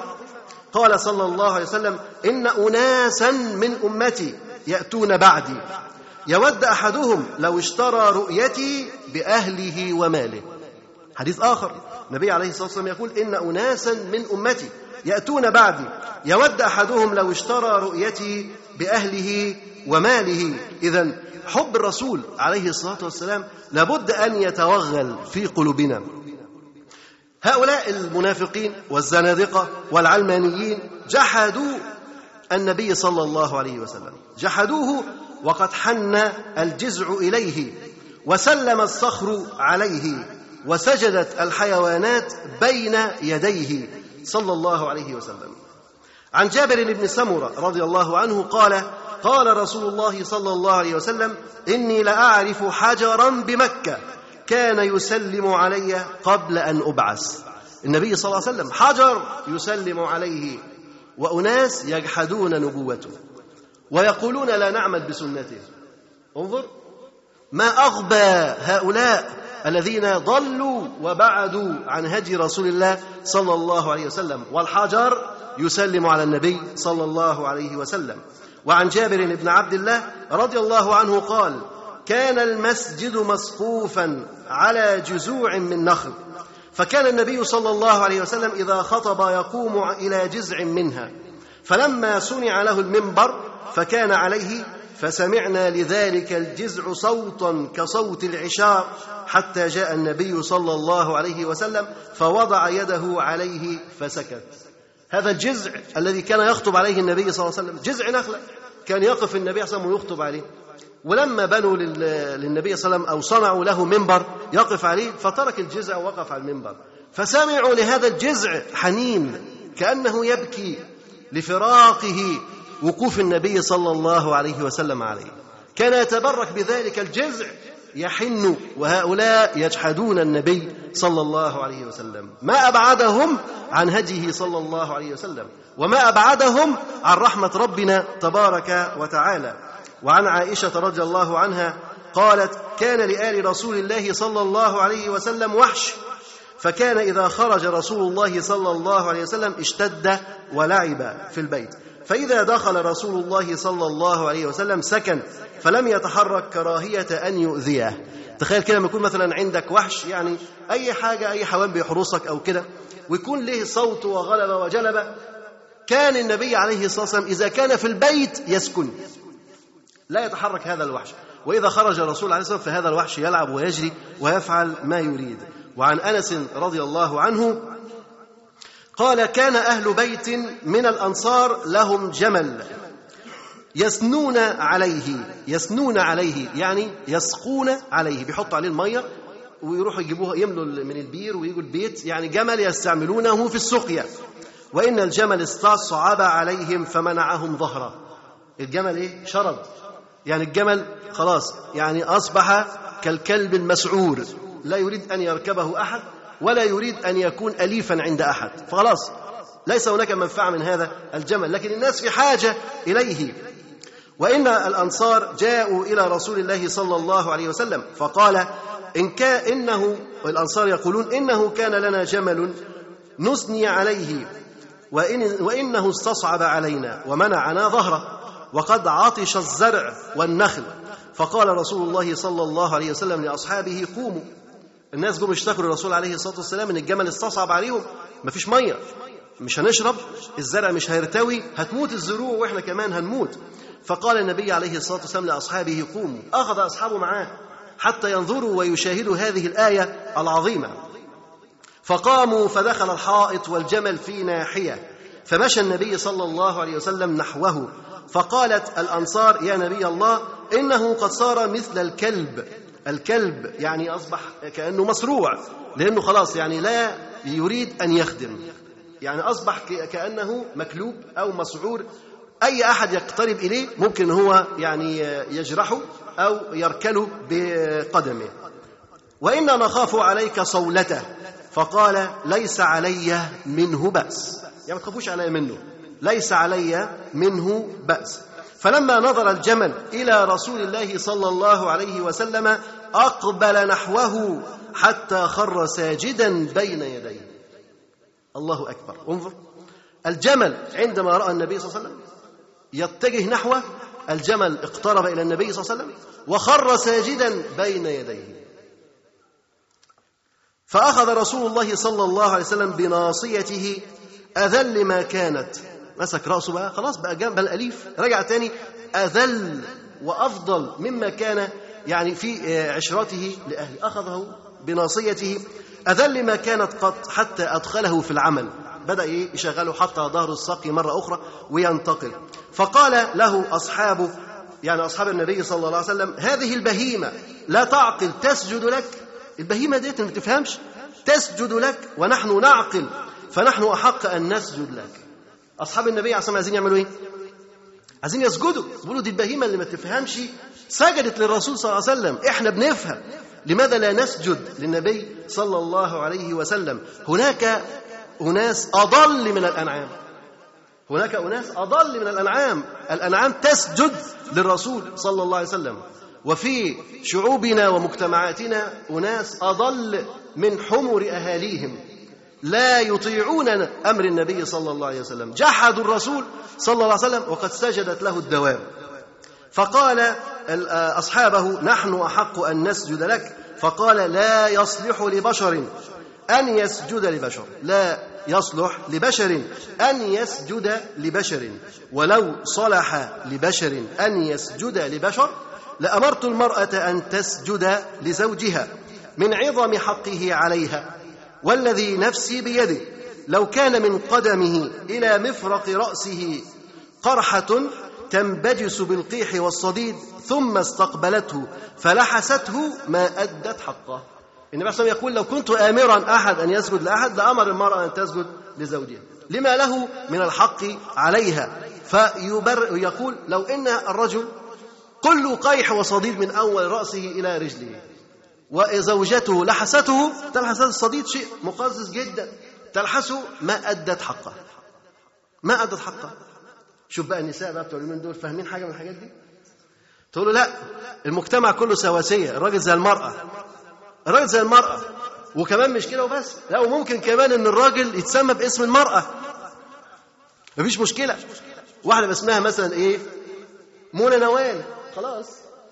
قال صلى الله عليه وسلم إن اناسا من أمتي يأتون بعدي. يود أحدهم لو اشترى رؤيتي بأهله وماله. حديث آخر. النبي عليه الصلاة والسلام يقول إن اناسا من أمتي يأتون بعدي. يود أحدهم لو اشترى رؤيتي بأهله وماله. اذا حب الرسول عليه الصلاة والسلام لابد أن يتوغل في قلوبنا. هؤلاء المنافقين والزنادقة والعلمانيين جحدوا النبي صلى الله عليه وسلم. جحدوه وقد حن الجزع إليه وسلم الصخر عليه وسجدت الحيوانات بين يديه صلى الله عليه وسلم. عن جابر بن سمرة رضي الله عنه قال قال رسول الله صلى الله عليه وسلم إني لأعرف حجرا بمكة كان يسلم علي قبل أن أبعث. النبي صلى الله عليه وسلم حجر يسلم عليه وأناس يجحدون نبوته ويقولون لا نعمل بسنته. انظر ما أغبى هؤلاء الذين ضلوا وبعدوا عن هدي رسول الله صلى الله عليه وسلم والحجر يسلم على النبي صلى الله عليه وسلم. وعن جابر بن عبد الله رضي الله عنه قال كان المسجد مسقوفا على جزوع من نخل فكان النبي صلى الله عليه وسلم إذا خطب يقوم إلى جزع منها فلما صنع له المنبر فكان عليه فسمعنا لذلك الجزع صوتا كصوت العشار حتى جاء النبي صلى الله عليه وسلم فوضع يده عليه فسكت. هذا الجزع الذي كان يخطب عليه النبي صلى الله عليه وسلم جزع نخلة. كان يقف النبي صلى الله عليه وسلم ويخطب عليه. ولما بنوا للنبي صلى الله عليه وسلم أو صنعوا له منبر يقف عليه فترك الجزع ووقف على المنبر. فسمعوا لهذا الجزع حنين كأنه يبكي لفراقه وقوف النبي صلى الله عليه وسلم عليه. كان يتبرك بذلك الجزع يحن وهؤلاء يجحدون النبي صلى الله عليه وسلم. ما أبعدهم عن هديه صلى الله عليه وسلم. وما أبعدهم عن رحمة ربنا تبارك وتعالى. وعن عائشة رضي الله عنها قالت كان لآل رسول الله صلى الله عليه وسلم وحش. فكان إذا خرج رسول الله صلى الله عليه وسلم اشتد ولعب في البيت. فإذا دخل رسول الله صلى الله عليه وسلم سكن فلم يتحرك كراهية أن يؤذيه. تخيل كده لما يكون مثلا عندك وحش يعني أي حاجة أي حيوان بيحرسك أو كده ويكون له صوت وغلبة وجلبة كان النبي عليه الصلاة والسلام إذا كان في البيت يسكن. لا يتحرك هذا الوحش. وإذا خرج الرسول عليه الصلاة والسلام فهذا الوحش يلعب ويجري ويفعل ما يريد. وعن أنس رضي الله عنه قال كان أهل بيت من الأنصار لهم جمل يسنون عليه يسنون عليه يعني يسقون عليه بيحطوا عليه المية ويروحوا يجيبوها يملوا من البير ويجوا البيت يعني جمل يستعملونه في السقيا. وإن الجمل استصعب عليهم فمنعهم ظهره الجمل إيه؟ شرد يعني الجمل خلاص يعني أصبح كالكلب المسعور. لا يريد أن يركبه أحد ولا يريد أن يكون أليفا عند أحد. فخلاص ليس هناك منفعة من هذا الجمل لكن الناس في حاجة إليه. وإن الأنصار جاءوا إلى رسول الله صلى الله عليه وسلم فقال إن كان إنه والأنصار يقولون إنه كان لنا جمل نثني عليه وإن وإنه استصعب علينا ومنعنا ظهره وقد عطش الزرع والنخل. فقال رسول الله صلى الله عليه وسلم لأصحابه قوموا. الناس جم اشتكوا للرسول عليه الصلاة والسلام إن الجمل استصعب عليهم. مفيش مية. مش هنشرب. الزرع مش هيرتوي. هتموت الزروع وإحنا كمان هنموت. فقال النبي عليه الصلاة والسلام لأصحابه قوموا. أخذ أصحابه معاه حتى ينظروا ويشاهدوا هذه الآية العظيمة. فقاموا فدخل الحائط والجمل في ناحية. فمشى النبي صلى الله عليه وسلم نحوه. فقالت الأنصار يا نبي الله إنه قد صار مثل الكلب. الكلب يعني أصبح كأنه مسروع لأنه خلاص يعني لا يريد أن يخدم. يعني أصبح كأنه مكلوب أو مسعور أي أحد يقترب إليه ممكن هو يعني يجرحه أو يركله بقدمه. وإنا نخاف عليك صولته. فقال ليس علي منه بأس. يعني ما تخافوش علي منه. ليس علي منه بأس. فلما نظر الجمل إلى رسول الله صلى الله عليه وسلم أقبل نحوه حتى خر ساجدا بين يديه. الله أكبر. انظر. الجمل عندما رأى النبي صلى الله عليه وسلم يتجه نحوه الجمل اقترب إلى النبي صلى الله عليه وسلم وخر ساجدا بين يديه. فأخذ رسول الله صلى الله عليه وسلم بناصيته أذل ما كانت. مسك رأسه بقى خلاص بقى جنب الأليف رجع تاني أذل وأفضل مما كان يعني في عشرته لأهله. أخذه بناصيته أذل ما كانت قط حتى أدخله في العمل. بدأ يشغله حتى ظهر الساقي مرة أخرى وينتقل. فقال له أصحابه يعني أصحاب النبي صلى الله عليه وسلم هذه البهيمة لا تعقل تسجد لك. البهيمة ديت ما تفهمش تسجد لك ونحن نعقل فنحن أحق أن نسجد لك. أصحاب النبي عليه الصلاة عايزين يعملوا إيه؟ عايزين يسجدوا. يقولوا دي البهيمة اللي ما تفهمش. سجدت للرسول صلى الله عليه وسلم. إحنا بنفهم. لماذا لا نسجد للنبي صلى الله عليه وسلم؟ هناك أناس أضل من الأنعام. هناك أناس أضل من الأنعام. الأنعام تسجد للرسول صلى الله عليه وسلم. وفي شعوبنا ومجتمعاتنا أناس أضل من حمر أهاليهم. لا يطيعون أمر النبي صلى الله عليه وسلم. جحدوا الرسول صلى الله عليه وسلم وقد سجدت له الدواب فقال أصحابه نحن أحق أن نسجد لك. فقال لا يصلح لبشر أن يسجد لبشر. لا يصلح لبشر أن يسجد لبشر. ولو صلح لبشر أن يسجد لبشر لأمرت المرأة أن تسجد لزوجها من عظم حقه عليها. والذي نفسي بيده. لو كان من قدمه إلى مفرق رأسه قرحة تنبجس بالقيح والصديد ثم استقبلته فلحسته ما أدت حقه. النبي صلى يقول لو كنت آمرا أحد أن يسجد لأحد لأمر المرأة أن تسجد لزوجها. لما له من الحق عليها. فيبر يقول لو إن الرجل كل قيح وصديد من أول رأسه إلى رجله. وزوجته لحسته تلحس الصديد شيء مقزز جدا. تلحسه ما أدت حقه. ما أدت حقه. شوف بقى النساء بقى بتوع اليومين دول فاهمين حاجة من الحاجات دي؟ تقول له لا المجتمع كله سواسية الراجل زي المرأة. الراجل زي المرأة. وكمان مش كده وبس. لا وممكن كمان إن الراجل يتسمى باسم المرأة. مفيش مشكلة. واحدة بقى اسمها مثلا إيه؟ منى نوال. خلاص.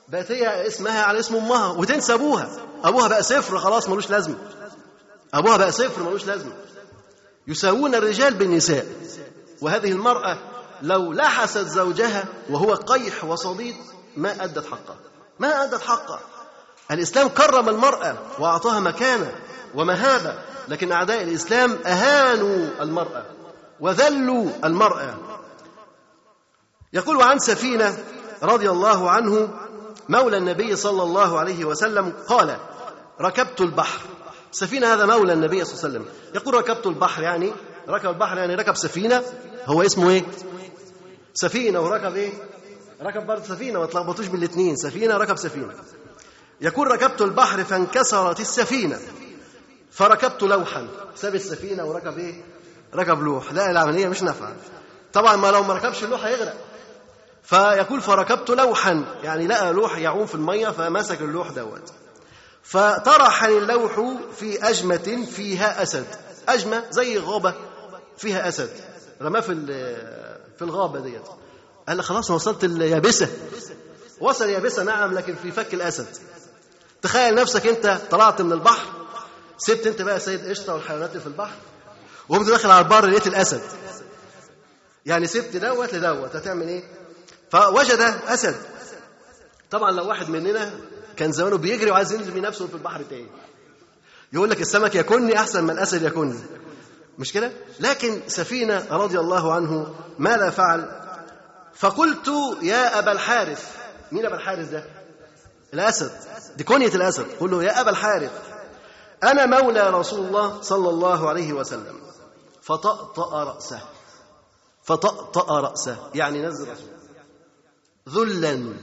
بقت هي اسمها على اسم أمها وتنسى أبوها. أبوها بقى صفر خلاص ملوش لازمة. أبوها بقى صفر ملوش لازمة. يساوون الرجال بالنساء. وهذه المرأة لو لحست زوجها وهو قيح وصديد ما أدت حقها. ما أدت حقها. الإسلام كرم المرأة وأعطاها مكانة ومهابة لكن أعداء الإسلام أهانوا المرأة وذلوا المرأة. يقول عن سفينة رضي الله عنه مولى النبي صلى الله عليه وسلم قال ركبت البحر. سفينة هذا مولى النبي صلى الله عليه وسلم. يقول ركبت البحر يعني ركب البحر يعني ركب سفينة هو اسمه إيه؟ سفينة. وركب إيه؟ ركب برضه سفينة ما تلخبطوش بالاثنين سفينة ركب سفينة. يقول ركبت البحر فانكسرت السفينة. فركبت لوحا. ساب السفينة وركب إيه؟ ركب لوح. لا العملية مش نافعة. طبعا ما لو ما ركبش اللوح هيغرق فيقول فركبت لوحا يعني لقى لوح يعوم في المية فمسك اللوح دوت. فطرحني اللوح في أجمة فيها أسد. أجمة زي غابة فيها أسد. رماه في في الغابة ديت. قال خلاص وصلت اليابسة. وصل اليابسة نعم لكن في فك الأسد. تخيل نفسك أنت طلعت من البحر. سبت أنت بقى سيد قشطة والحيوانات اللي في البحر. وقمت داخل على البر لقيت الأسد. يعني سبت دوت لدوت. هتعمل إيه؟ فوجد أسد. طبعا لو واحد مننا كان زمانه بيجري وعايز ينزل نفسه في البحر تاني يقول لك السمك يكني أحسن من الأسد يكني. مش كده؟ لكن سفينة رضي الله عنه ماذا فعل؟ فقلت يا أبا الحارث مين أبا الحارث ده؟ الأسد. دي كنية الأسد. قل له يا أبا الحارث أنا مولى رسول الله صلى الله عليه وسلم. فطأطأ رأسه. فطأطأ رأسه. يعني نزل رأسه ذلا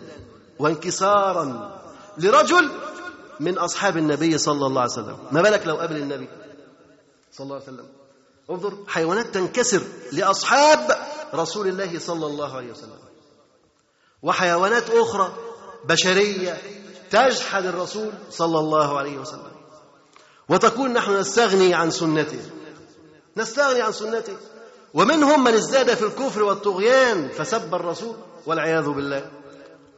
وانكسارا لرجل من أصحاب النبي صلى الله عليه وسلم. ما بالك لو قابل النبي صلى الله عليه وسلم؟ انظر حيوانات تنكسر لأصحاب رسول الله صلى الله عليه وسلم. وحيوانات أخرى بشرية تجحد الرسول صلى الله عليه وسلم. وتكون نحن نستغني عن سنته. نستغني عن سنته. ومنهم من ازداد في الكفر والطغيان فسب الرسول والعياذ بالله.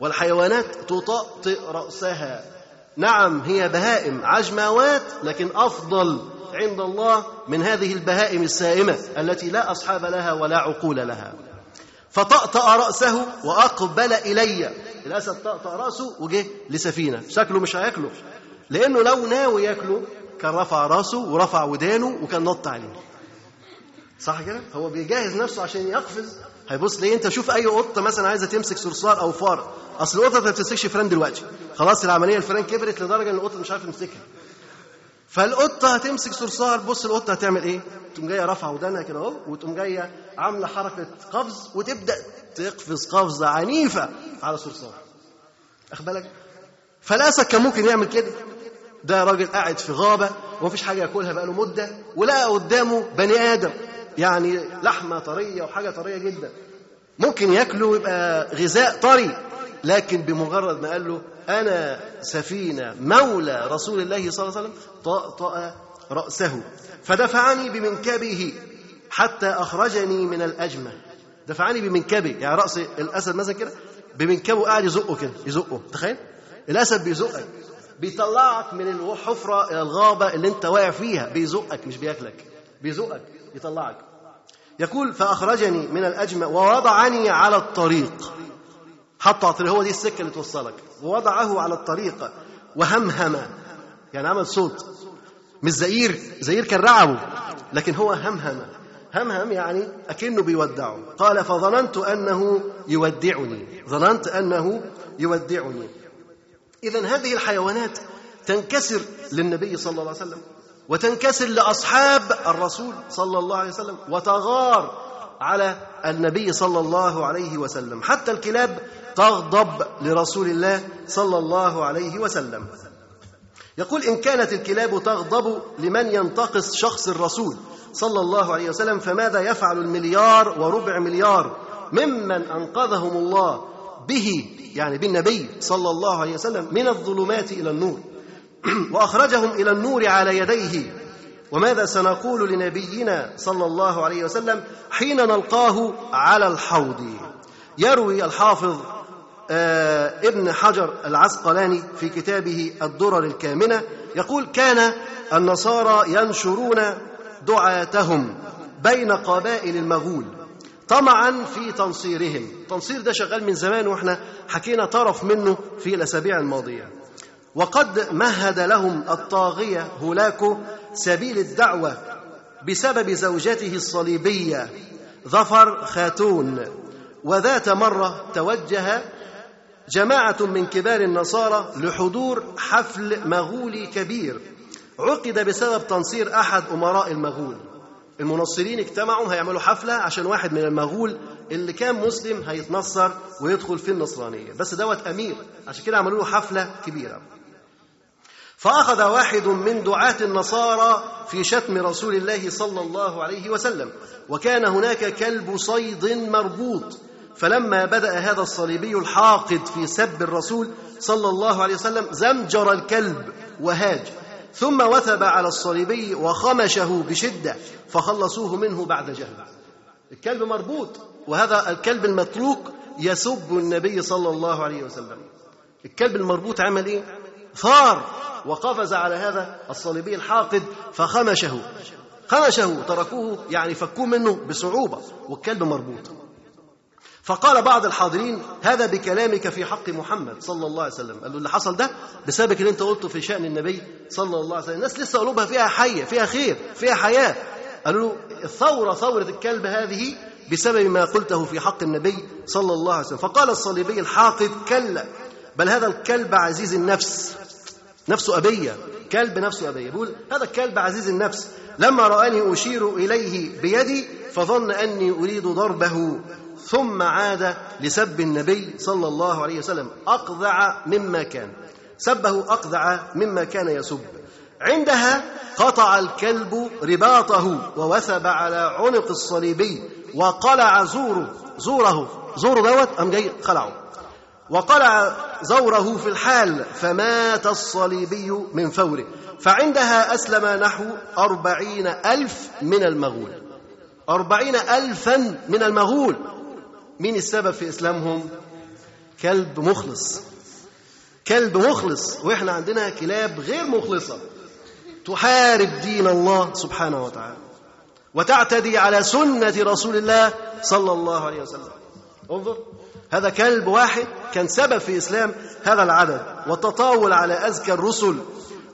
والحيوانات تطأطئ رأسها. نعم هي بهائم عجماوات لكن أفضل عند الله من هذه البهائم السائمة التي لا أصحاب لها ولا عقول لها. فطأطأ رأسه وأقبل إلي. الأسد طأطأ رأسه وجه لسفينة. شكله مش هياكله. لأنه لو ناوي ياكله كان رفع رأسه ورفع ودانه وكان نط عليه. صح كده؟ هو بيجهز نفسه عشان يقفز. هيبص ليه انت شوف أي قطة مثلا عايزة تمسك صرصار أو فار؟ أصل القطة ما بتمسكش فران دلوقتي. خلاص العملية الفران كبرت لدرجة إن القطة مش عارفة تمسكها. فالقطة هتمسك صرصار بص القطة هتعمل إيه؟ تقوم جاية رافعة ودانها كده أهو وتقوم جاية عاملة حركة قفز وتبدأ تقفز قفزة عنيفة على صرصار أخد بالك؟ فالاسد كان ممكن يعمل كده. ده راجل قاعد في غابة ومفيش حاجة ياكلها بقاله مدة ولقى قدامه بني آدم. يعني لحمة طرية وحاجة طرية جدا. ممكن ياكله ويبقى غذاء طري لكن بمجرد ما قال له أنا سفينة مولى رسول الله صلى الله عليه وسلم طأطأ رأسه فدفعني بمنكبه حتى أخرجني من الاجمه دفعني بمنكبه يعني رأس الأسد مثلا كده بمنكبه قاعد يزقه كده يزقه تخيل؟ الأسد بيزقك بيطلعك من الحفرة إلى الغابة اللي أنت واقع فيها بيزقك مش بياكلك بيزقك يطلعك. يقول فأخرجني من الأجمع ووضعني على الطريق. على الطريق هو دي السكة اللي توصلك. ووضعه على الطريق وهمهم. يعني عمل صوت. مش زئير. زئير كان رعبه لكن هو همهم. همهم يعني أكنه بيودعه. قال فظننت أنه يودعني. ظننت أنه يودعني. إذا هذه الحيوانات تنكسر للنبي صلى الله عليه وسلم. وتنكسر لأصحاب الرسول صلى الله عليه وسلم وتغار على النبي صلى الله عليه وسلم. حتى الكلاب تغضب لرسول الله صلى الله عليه وسلم. يقول إن كانت الكلاب تغضب لمن ينتقص شخص الرسول صلى الله عليه وسلم فماذا يفعل المليار وربع مليار ممن أنقذهم الله به يعني بالنبي صلى الله عليه وسلم من الظلمات إلى النور؟ واخرجهم إلى النور على يديه. وماذا سنقول لنبينا صلى الله عليه وسلم حين نلقاه على الحوض؟ يروي الحافظ آه ابن حجر العسقلاني في كتابه الدرر الكامنة يقول كان النصارى ينشرون دعاتهم بين قبائل المغول طمعا في تنصيرهم. تنصير ده شغال من زمان وإحنا حكينا طرف منه في الأسابيع الماضية. وقد مهد لهم الطاغية هولاكو سبيل الدعوة بسبب زوجته الصليبية ظفر خاتون. وذات مرة توجه جماعة من كبار النصارى لحضور حفل مغولي كبير. عقد بسبب تنصير أحد أمراء المغول. المنصرين اجتمعوا هيعملوا حفلة عشان واحد من المغول اللي كان مسلم هيتنصر ويدخل في النصرانية. بس دوت أمير عشان كده عملوا له حفلة كبيرة. فأخذ واحد من دعاة النصارى في شتم رسول الله صلى الله عليه وسلم وكان هناك كلب صيد مربوط. فلما بدأ هذا الصليبي الحاقد في سب الرسول صلى الله عليه وسلم زمجر الكلب وهاج. ثم وثب على الصليبي وخمشه بشدة فخلصوه منه بعد جهل. الكلب مربوط وهذا الكلب المطلوق يسب النبي صلى الله عليه وسلم. الكلب المربوط عمل إيه؟ ثار وقفز على هذا الصليبي الحاقد فخمشه. خمشه تركوه يعني فكوه منه بصعوبة والكلب مربوط. فقال بعض الحاضرين هذا بكلامك في حق محمد صلى الله عليه وسلم. قال له اللي حصل ده بسبب اللي انت قلته في شأن النبي صلى الله عليه وسلم. الناس لسه قلوبها فيها حية فيها خير فيها حياة. قالوا له الثورة ثورة الكلب هذه بسبب ما قلته في حق النبي صلى الله عليه وسلم. فقال الصليبي الحاقد كلا بل هذا الكلب عزيز النفس. نفسه أبية كلب نفسه أبية. بيقول هذا الكلب عزيز النفس. لما رآني أشير إليه بيدي فظن أني أريد ضربه. ثم عاد لسب النبي صلى الله عليه وسلم. أقذع مما كان. سبه أقذع مما كان يسب. عندها قطع الكلب رباطه ووثب على عنق الصليبي وقلع زوره. زوره. زوره دوت أم جاي خلعه. وقلع زوره في الحال فمات الصليبي من فوره. فعندها أسلم نحو أربعين ألف من المغول. أربعين ألفا من المغول. مين السبب في إسلامهم؟ كلب مخلص. كلب مخلص. وإحنا عندنا كلاب غير مخلصة. تحارب دين الله سبحانه وتعالى. وتعتدي على سنة رسول الله صلى الله عليه وسلم. انظر. هذا كلب واحد كان سبب في إسلام هذا العدد والتطاول على أزكى الرسل.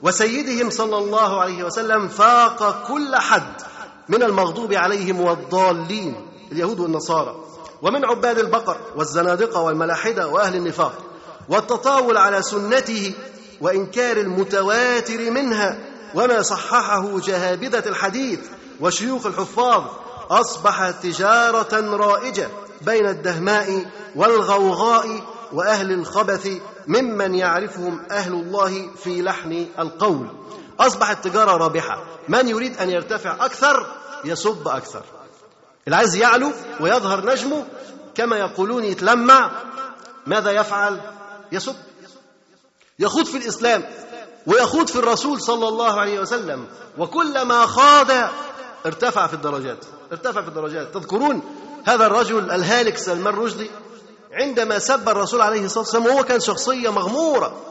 وسيدهم صلى الله عليه وسلم فاق كل حد من المغضوب عليهم والضالين اليهود والنصارى. ومن عباد البقر والزنادقة والملاحدة وأهل النفاق. والتطاول على سنته وإنكار المتواتر منها وما صححه جهابذة الحديث وشيوخ الحفاظ أصبح تجارة رائجة بين الدهماء والغوغاء وأهل الخبث ممن يعرفهم أهل الله في لحن القول. أصبحت تجارة رابحة. من يريد أن يرتفع أكثر يسب أكثر. اللي عايز يعلو ويظهر نجمه كما يقولون يتلمع ماذا يفعل؟ يسب يخوض في الإسلام ويخوض في الرسول صلى الله عليه وسلم. وكلما خاض ارتفع في الدرجات. ارتفع في الدرجات. تذكرون هذا الرجل الهالك سلمان رشدي؟ عندما سب الرسول عليه الصلاة والسلام وهو كان شخصية مغمورة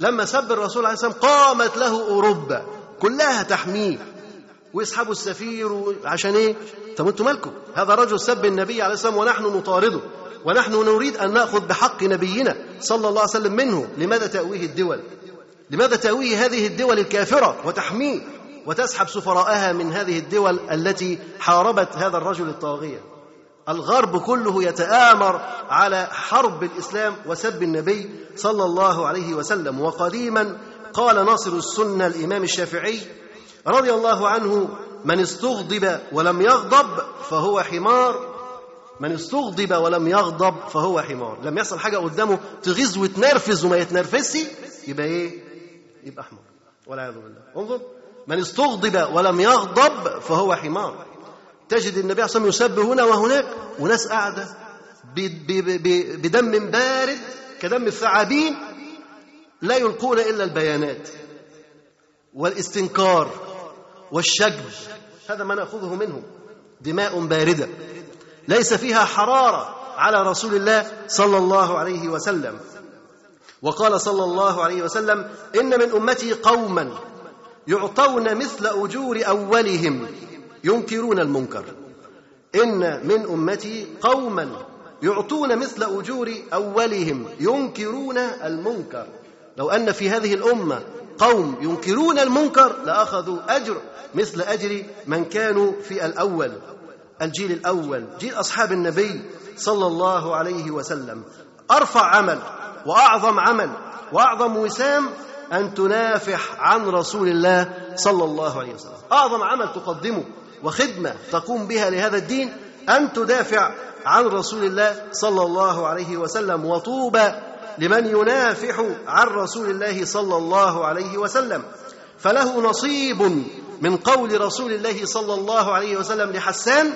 لما سب الرسول عليه الصلاة والسلام قامت له أوروبا كلها تحميه ويسحبوا السفير عشان إيه؟ طب أنتوا مالكم؟ هذا رجل سب النبي عليه الصلاة والسلام ونحن نطارده ونحن نريد أن نأخذ بحق نبينا صلى الله عليه وسلم منه، لماذا تأويه الدول؟ لماذا تأويه هذه الدول الكافرة وتحميه وتسحب سفراءها من هذه الدول التي حاربت هذا الرجل الطاغية؟ الغرب كله يتآمر على حرب الإسلام وسب النبي صلى الله عليه وسلم. وقديما قال ناصر السنة الإمام الشافعي رضي الله عنه من استغضب ولم يغضب فهو حمار. من استغضب ولم يغضب فهو حمار. لم يحصل حاجة قدامه تغيظ وتنرفز وما يتنرفزش يبقى إيه؟ يبقى حمار والعياذ بالله. انظر. من استغضب ولم يغضب فهو حمار. تجد النبي عليه وسلم يسب هنا وهناك وناس قاعدة بدم بارد كدم الثعابين لا يلقون إلا البيانات والاستنكار والشجب هذا ما نأخذه منه دماء باردة. ليس فيها حرارة على رسول الله صلى الله عليه وسلم. وقال صلى الله عليه وسلم إن من أمتي قوما يعطون مثل أجور أولهم ينكرون المنكر. إن من أمتي قوما يعطون مثل أجور أولهم ينكرون المنكر. لو أن في هذه الأمة قوم ينكرون المنكر لأخذوا أجر مثل أجر من كانوا في الأول. الجيل الأول جيل أصحاب النبي صلى الله عليه وسلم. أرفع عمل وأعظم عمل وأعظم وسام أن تنافح عن رسول الله صلى الله عليه وسلم. أعظم عمل تقدمه. وخدمة تقوم بها لهذا الدين أن تدافع عن رسول الله صلى الله عليه وسلم وطوبى لمن ينافح عن رسول الله صلى الله عليه وسلم. فله نصيب من قول رسول الله صلى الله عليه وسلم لحسان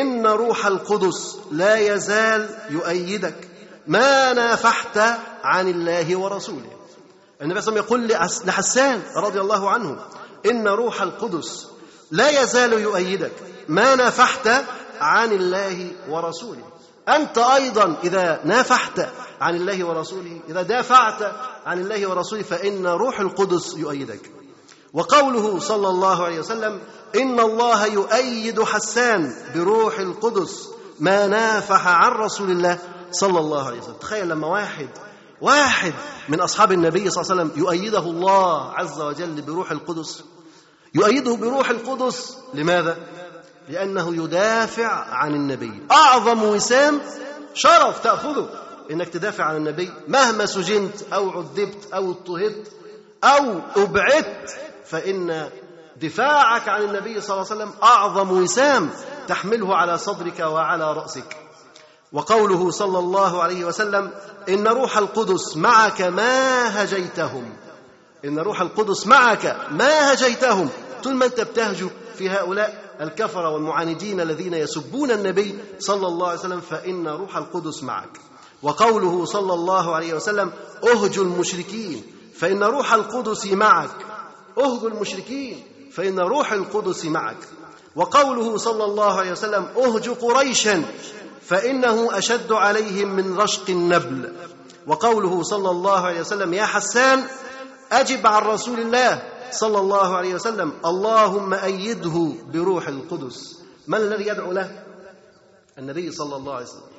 إن روح القدس لا يزال يؤيدك ما نافحت عن الله ورسوله. النبي صلى الله عليه وسلم يقول لحسان رضي الله عنه إن روح القدس لا يزال يؤيدك ما نافحت عن الله ورسوله. أنت أيضا إذا نافحت عن الله ورسوله إذا دافعت عن الله ورسوله فإن روح القدس يؤيدك. وقوله صلى الله عليه وسلم إن الله يؤيد حسان بروح القدس ما نافح عن رسول الله صلى الله عليه وسلم. تخيل لما واحد واحد من أصحاب النبي صلى الله عليه وسلم يؤيده الله عز وجل بروح القدس. يؤيده بروح القدس. لماذا؟ لأنه يدافع عن النبي. أعظم وسام شرف تأخذه إنك تدافع عن النبي مهما سجنت أو عذبت أو اضطهدت أو أبعدت فإن دفاعك عن النبي صلى الله عليه وسلم أعظم وسام تحمله على صدرك وعلى رأسك. وقوله صلى الله عليه وسلم إن روح القدس معك ما هجيتهم. إن روح القدس معك ما هجيتهم. طول ما انت بتهجو في هؤلاء الكفرة والمعاندين الذين يسبون النبي صلى الله عليه وسلم فإن روح القدس معك. وقوله صلى الله عليه وسلم اهجوا المشركين فإن روح القدس معك. اهجوا المشركين فإن روح القدس معك. وقوله صلى الله عليه وسلم أهج قريشا فإنه أشد عليهم من رشق النبل. وقوله صلى الله عليه وسلم يا حسان أجب عن رسول الله صلى الله عليه وسلم اللهم أيده بروح القدس. من الذي يدعو له؟ النبي صلى الله عليه وسلم.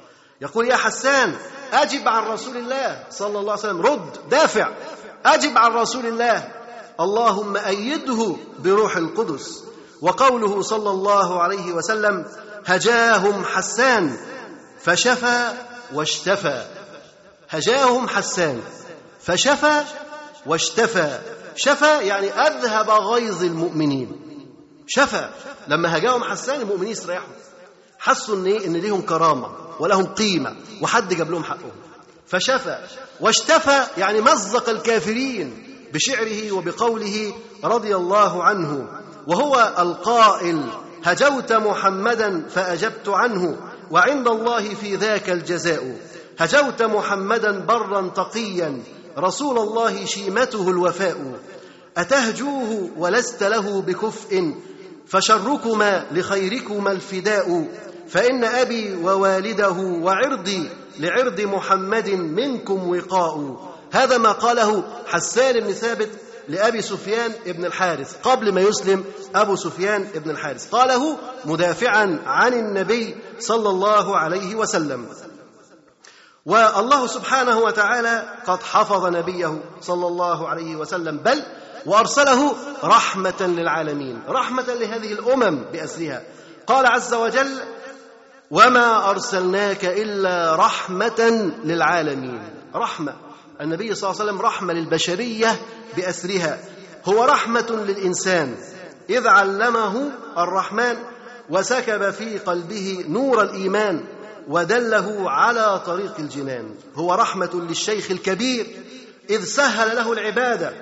يقول يا حسان أجب عن رسول الله صلى الله عليه وسلم. رد دافع. أجب عن رسول الله. اللهم أيده بروح القدس. وقوله صلى الله عليه وسلم هجاهم حسان فشفى واشتفى. هجاهم حسان فشفى واشتفى. شفى يعني أذهب غيظ المؤمنين. شفى. لما هجاهم حسان المؤمنين استريحوا حسوا إن إيه؟ إن ليهم كرامة ولهم قيمة وحد جاب لهم حقهم. فشفى. واشتفى يعني مزق الكافرين بشعره وبقوله رضي الله عنه. وهو القائل هجوت محمدا فأجبت عنه وعند الله في ذاك الجزاء. هجوت محمدا برا تقيا رسول الله شيمته الوفاء أتهجوه ولست له بكفء فشركما لخيركما الفداء فإن أبي ووالده وعرضي لعرض محمد منكم وقاء. هذا ما قاله حسان بن ثابت لأبي سفيان بن الحارث قبل ما يسلم أبو سفيان بن الحارث. قاله مدافعا عن النبي صلى الله عليه وسلم. والله سبحانه وتعالى قد حفظ نبيه صلى الله عليه وسلم بل وأرسله رحمة للعالمين رحمة لهذه الأمم بأسرها. قال عز وجل وما أرسلناك إلا رحمة للعالمين. رحمة. النبي صلى الله عليه وسلم رحمة للبشرية بأسرها. هو رحمة للإنسان. إذ علمه الرحمن وسكب في قلبه نور الإيمان. ودله على طريق الجنان. هو رحمة للشيخ الكبير. إذ سهل له العبادة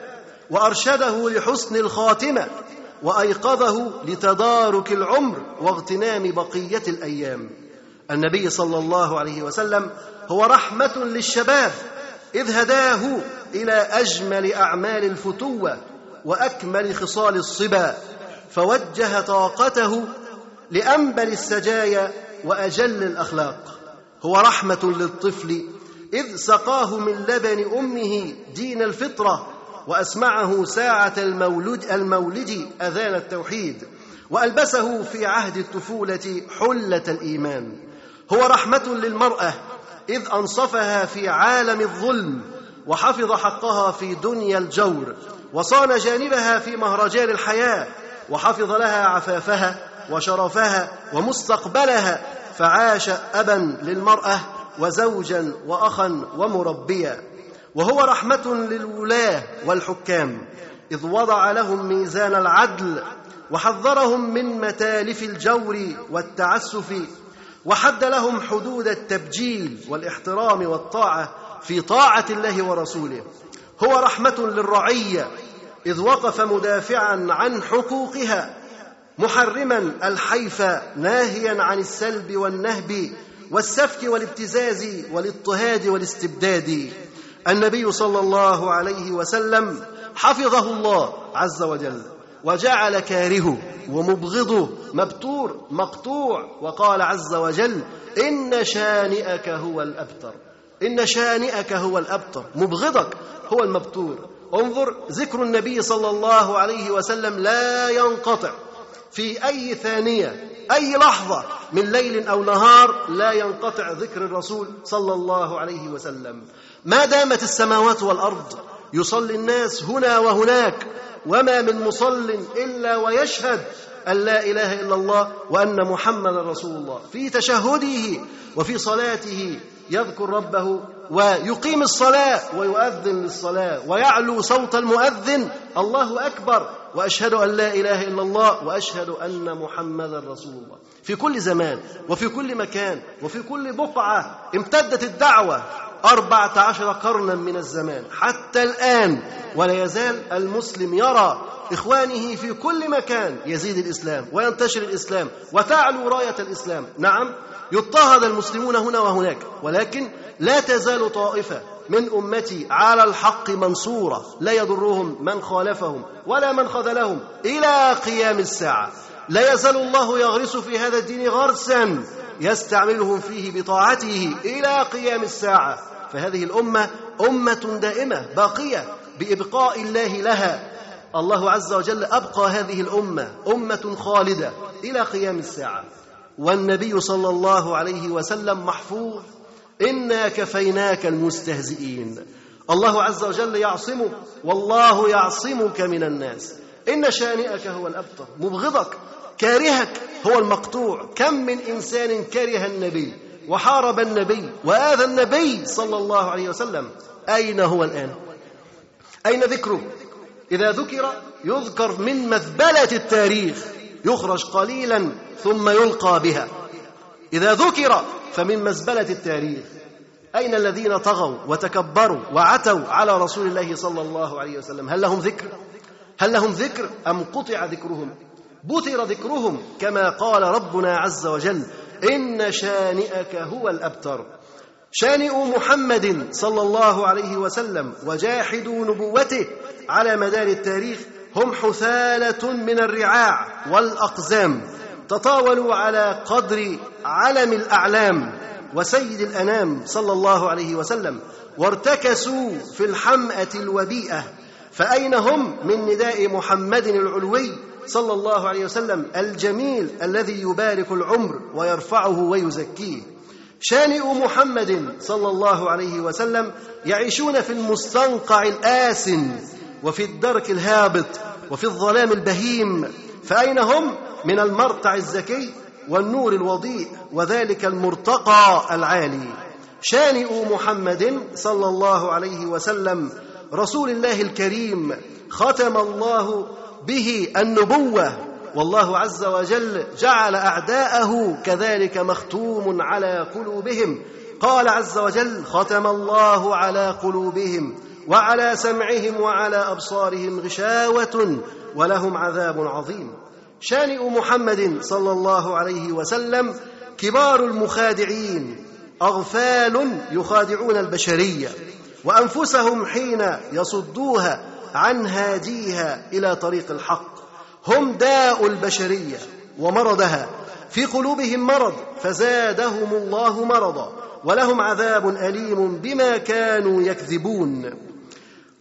وأرشده لحسن الخاتمة وأيقظه لتدارك العمر واغتنام بقية الأيام. النبي صلى الله عليه وسلم هو رحمة للشباب. إذ هداه إلى أجمل أعمال الفتوة وأكمل خصال الصبا. فوجه طاقته لأنبل السجايا وأجل الأخلاق. هو رحمة للطفل. إذ سقاه من لبن أمه دين الفطرة وأسمعه ساعة المولد المولد أذان التوحيد وألبسه في عهد الطفولة حلة الإيمان. هو رحمة للمرأة. إذ أنصفها في عالم الظلم وحفظ حقها في دنيا الجور وصان جانبها في مهرجان الحياة وحفظ لها عفافها وشرفها ومستقبلها فعاش أبا للمرأة وزوجا وأخا ومربيا. وهو رحمة للولاة والحكام. إذ وضع لهم ميزان العدل وحذرهم من متالف الجور والتعسف وحد لهم حدود التبجيل والاحترام والطاعة في طاعة الله ورسوله. هو رحمة للرعية إذ وقف مدافعا عن حقوقها. محرما الحيف ناهيا عن السلب والنهب والسفك والابتزاز والاضطهاد والاستبداد. النبي صلى الله عليه وسلم حفظه الله عز وجل وجعل كارهه ومبغضه مبتور مقطوع وقال عز وجل إن شانئك هو الأبتر. إن شانئك هو الأبتر. مبغضك هو المبتور. انظر ذكر النبي صلى الله عليه وسلم لا ينقطع. في أي ثانية أي لحظة من ليل أو نهار لا ينقطع ذكر الرسول صلى الله عليه وسلم. ما دامت السماوات والأرض يصلي الناس هنا وهناك وما من مصل إلا ويشهد أن لا إله إلا الله وأن محمدا رسول الله. في تشهده وفي صلاته يذكر ربه ويقيم الصلاة ويؤذن للصلاة ويعلو صوت المؤذن. الله أكبر. وأشهد أن لا إله إلا الله وأشهد أن محمدا رسول الله. في كل زمان وفي كل مكان وفي كل بقعة امتدت الدعوة أربعة عشر قرنا من الزمان. حتى الآن ولا يزال المسلم يرى إخوانه في كل مكان يزيد الإسلام وينتشر الإسلام وتعلو راية الإسلام. نعم يضطهد المسلمون هنا وهناك ولكن لا تزال طائفة من أمتي على الحق منصورة لا يضرهم من خالفهم ولا من خذلهم إلى قيام الساعة. لا يزال الله يغرس في هذا الدين غرسا يستعملهم فيه بطاعته إلى قيام الساعة. فهذه الأمة أمة دائمة باقية بإبقاء الله لها. الله عز وجل أبقى هذه الأمة أمة خالدة إلى قيام الساعة. والنبي صلى الله عليه وسلم محفوظ إنا كفيناك المستهزئين. الله عز وجل يعصمك والله يعصمك من الناس. إن شانئك هو الأبتر مبغضك كارهك هو المقطوع. كم من إنسان كره النبي وحارب النبي وآذى النبي صلى الله عليه وسلم. أين هو الآن؟ أين ذكره؟ إذا ذكر يذكر من مذبلة التاريخ. يخرج قليلا ثم يلقى بها. إذا ذكر فمن مزبلة التاريخ أين الذين طغوا وتكبروا وعتوا على رسول الله صلى الله عليه وسلم؟ هل لهم ذكر؟ هل لهم ذكر أم قطع ذكرهم؟ بتر ذكرهم كما قال ربنا عز وجل إن شانئك هو الأبتر. شانئ محمد صلى الله عليه وسلم وجاحدوا نبوته على مدار التاريخ هم حثالة من الرعاع والأقزام. تطاولوا على قدر علم الأعلام وسيد الأنام صلى الله عليه وسلم وارتكسوا في الحمأة الوبيئة فأين هم من نداء محمد العلوي صلى الله عليه وسلم الجميل الذي يبارك العمر ويرفعه ويزكيه؟ شانئ محمد صلى الله عليه وسلم يعيشون في المستنقع الآسن وفي الدرك الهابط وفي الظلام البهيم فأين هم من المرتع الزكي والنور الوضيء وذلك المرتقى العالي. شانئ محمد صلى الله عليه وسلم. رسول الله الكريم ختم الله به النبوة. والله عز وجل جعل أعداءه كذلك مختوم على قلوبهم. قال عز وجل ختم الله على قلوبهم وعلى سمعهم وعلى أبصارهم غشاوة ولهم عذاب عظيم. شانئ محمد صلى الله عليه وسلم كبار المخادعين أغفال يخادعون البشرية وأنفسهم حين يصدوها عن هاديها إلى طريق الحق. هم داء البشرية ومرضها. في قلوبهم مرض فزادهم الله مرضا ولهم عذاب أليم بما كانوا يكذبون.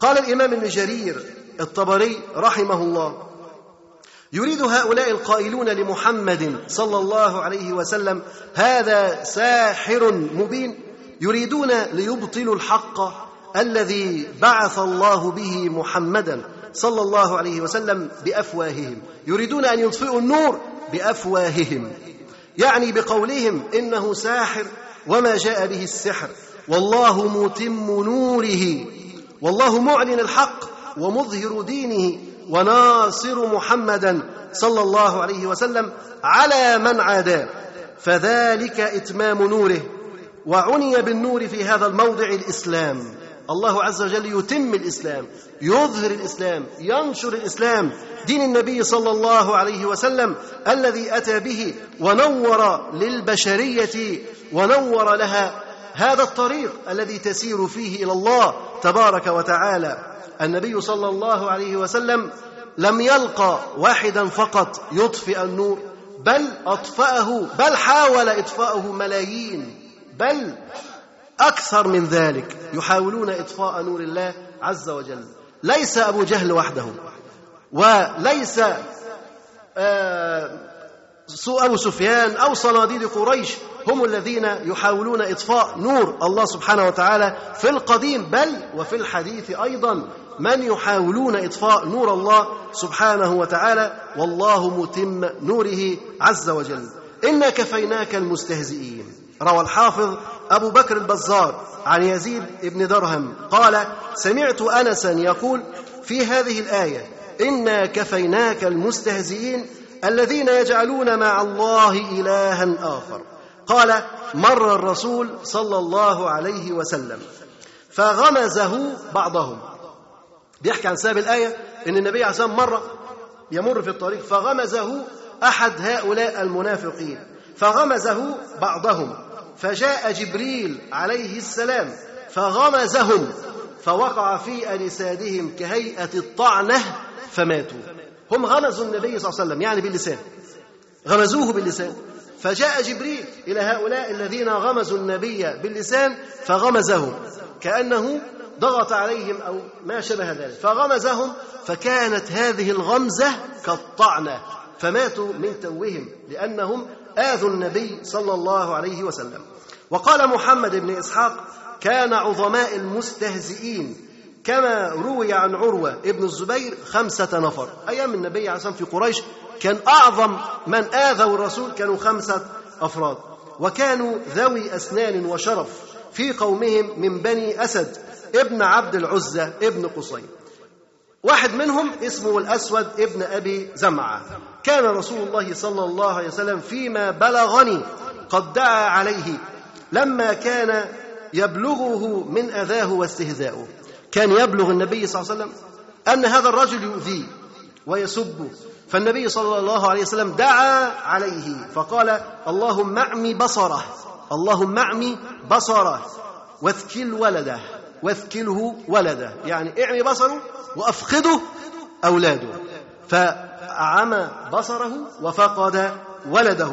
قال الإمام ابن جرير الطبري رحمه الله يريد هؤلاء القائلون لمحمد صلى الله عليه وسلم هذا ساحر مبين. يريدون ليبطلوا الحق الذي بعث الله به محمدا صلى الله عليه وسلم بأفواههم. يريدون أن يطفئوا النور بأفواههم. يعني بقولهم إنه ساحر وما جاء به السحر. والله متم نوره. والله معلن الحق ومظهر دينه. وناصر محمدا صلى الله عليه وسلم على من عاداه فذلك إتمام نوره وعني بالنور في هذا الموضع الإسلام. الله عز وجل يتم الإسلام يظهر الإسلام ينشر الإسلام. دين النبي صلى الله عليه وسلم الذي أتى به ونور للبشرية ونور لها هذا الطريق الذي تسير فيه إلى الله تبارك وتعالى. النبي صلى الله عليه وسلم لم يلقى واحدا فقط يطفئ النور بل أطفأه بل حاول اطفاءه ملايين بل أكثر من ذلك يحاولون إطفاء نور الله عز وجل. ليس أبو جهل وحده وليس آه أبو سفيان أو صناديد قريش هم الذين يحاولون إطفاء نور الله سبحانه وتعالى في القديم بل وفي الحديث أيضا من يحاولون إطفاء نور الله سبحانه وتعالى والله متم نوره عز وجل. انا كفيناك المستهزئين. روى الحافظ أبو بكر البزار عن يزيد بن درهم قال سمعت انسا يقول في هذه الآية انا كفيناك المستهزئين الذين يجعلون مع الله الها آخر. قال مر الرسول صلى الله عليه وسلم فغمزه بعضهم. بيحكي عن سبب الآية إن النبي عليه الصلاة والسلام مر يمر في الطريق فغمزه أحد هؤلاء المنافقين فغمزه بعضهم فجاء جبريل عليه السلام فغمزهم فوقع في أجسادهم كهيئة الطعنة فماتوا. هم غمزوا النبي صلى الله عليه وسلم يعني باللسان. غمزوه باللسان. فجاء جبريل إلى هؤلاء الذين غمزوا النبي باللسان فغمزهم. كأنه ضغط عليهم أو ما شبه ذلك. فغمزهم فكانت هذه الغمزة كالطعنة فماتوا من توهم لأنهم آذوا النبي صلى الله عليه وسلم. وقال محمد بن إسحاق كان عظماء المستهزئين كما روي عن عروة ابن الزبير خمسة نفر. أيام النبي عليه الصلاة في قريش كان أعظم من آذوا الرسول كانوا خمسة أفراد. وكانوا ذوي أسنان وشرف في قومهم من بني أسد. ابن عبد العزة ابن قصي. واحد منهم اسمه الأسود ابن أبي زمعة. كان رسول الله صلى الله عليه وسلم فيما بلغني قد دعا عليه لما كان يبلغه من أذاه واستهزاؤه. كان يبلغ النبي صلى الله عليه وسلم أن هذا الرجل يؤذيه ويسبه. فالنبي صلى الله عليه وسلم دعا عليه فقال اللهم اعمي بصره اللهم اعمي بصره واثكل ولده. واثكله ولده. يعني اعمي بصره وافقده أولاده. فعمى بصره وفقد ولده.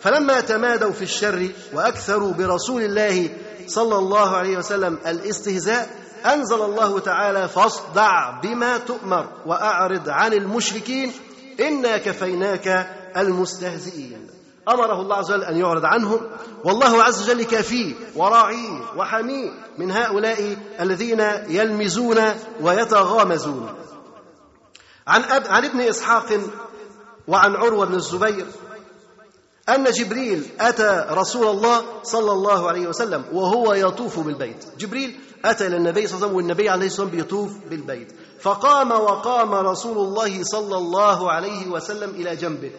فلما تمادوا في الشر وأكثروا برسول الله صلى الله عليه وسلم الاستهزاء أنزل الله تعالى فاصدع بما تؤمر وأعرض عن المشركين إنا كفيناك المستهزئين. أمره الله عز وجل أن يعرض عنهم. والله عز وجل كافيه وراعيه وحميه من هؤلاء الذين يلمزون ويتغامزون. عن أب عن ابن إسحاق وعن عروة بن الزبير أن جبريل أتى رسول الله صلى الله عليه وسلم وهو يطوف بالبيت. جبريل أتى إلى النبي صلى الله عليه وسلم والنبي عليه الصلاة والسلام يطوف بالبيت. فقام وقام رسول الله صلى الله عليه وسلم إلى جنبه.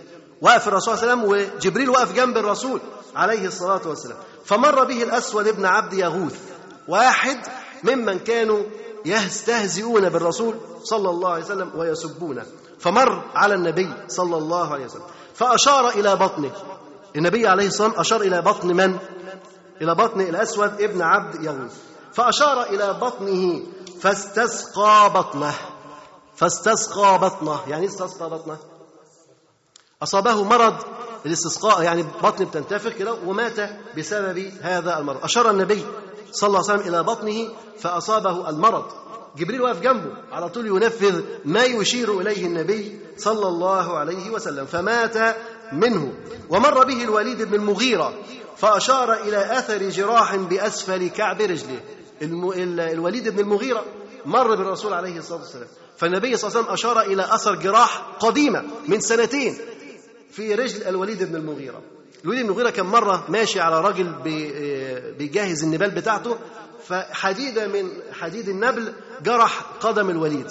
وقف الرسول صلى الله عليه وسلم وجبريل وقف جنب الرسول عليه الصلاة والسلام. فمر به الأسود بن عبد يغوث واحد ممن كانوا يستهزئون بالرسول صلى الله عليه وسلم ويسبونه. فمر على النبي صلى الله عليه وسلم فأشار إلى بطنه. النبي عليه الصلاة والسلام أشار إلى بطن من؟ إلى بطن الأسود ابن عبد يغوث. فأشار إلى بطنه فاستسقى بطنه. فاستسقى بطنه. يعني استسقى بطنه. أصابه مرض الاستسقاء يعني بطن بتنتفخ كده ومات بسبب هذا المرض. أشار النبي صلى الله عليه وسلم إلى بطنه فأصابه المرض. جبريل واقف جنبه على طول ينفذ ما يشير إليه النبي صلى الله عليه وسلم فمات منه. ومر به الوليد بن المغيرة فأشار إلى أثر جراح بأسفل كعب رجله. الوليد بن المغيرة مر بالرسول عليه الصلاة والسلام. فالنبي صلى الله عليه وسلم أشار إلى أثر جراح قديمة من سنتين. في رجل الوليد بن المغيرة. الوليد بن المغيرة كان مرة ماشي على راجل بيجهز النبال بتاعته فحديدة من حديد النبل جرح قدم الوليد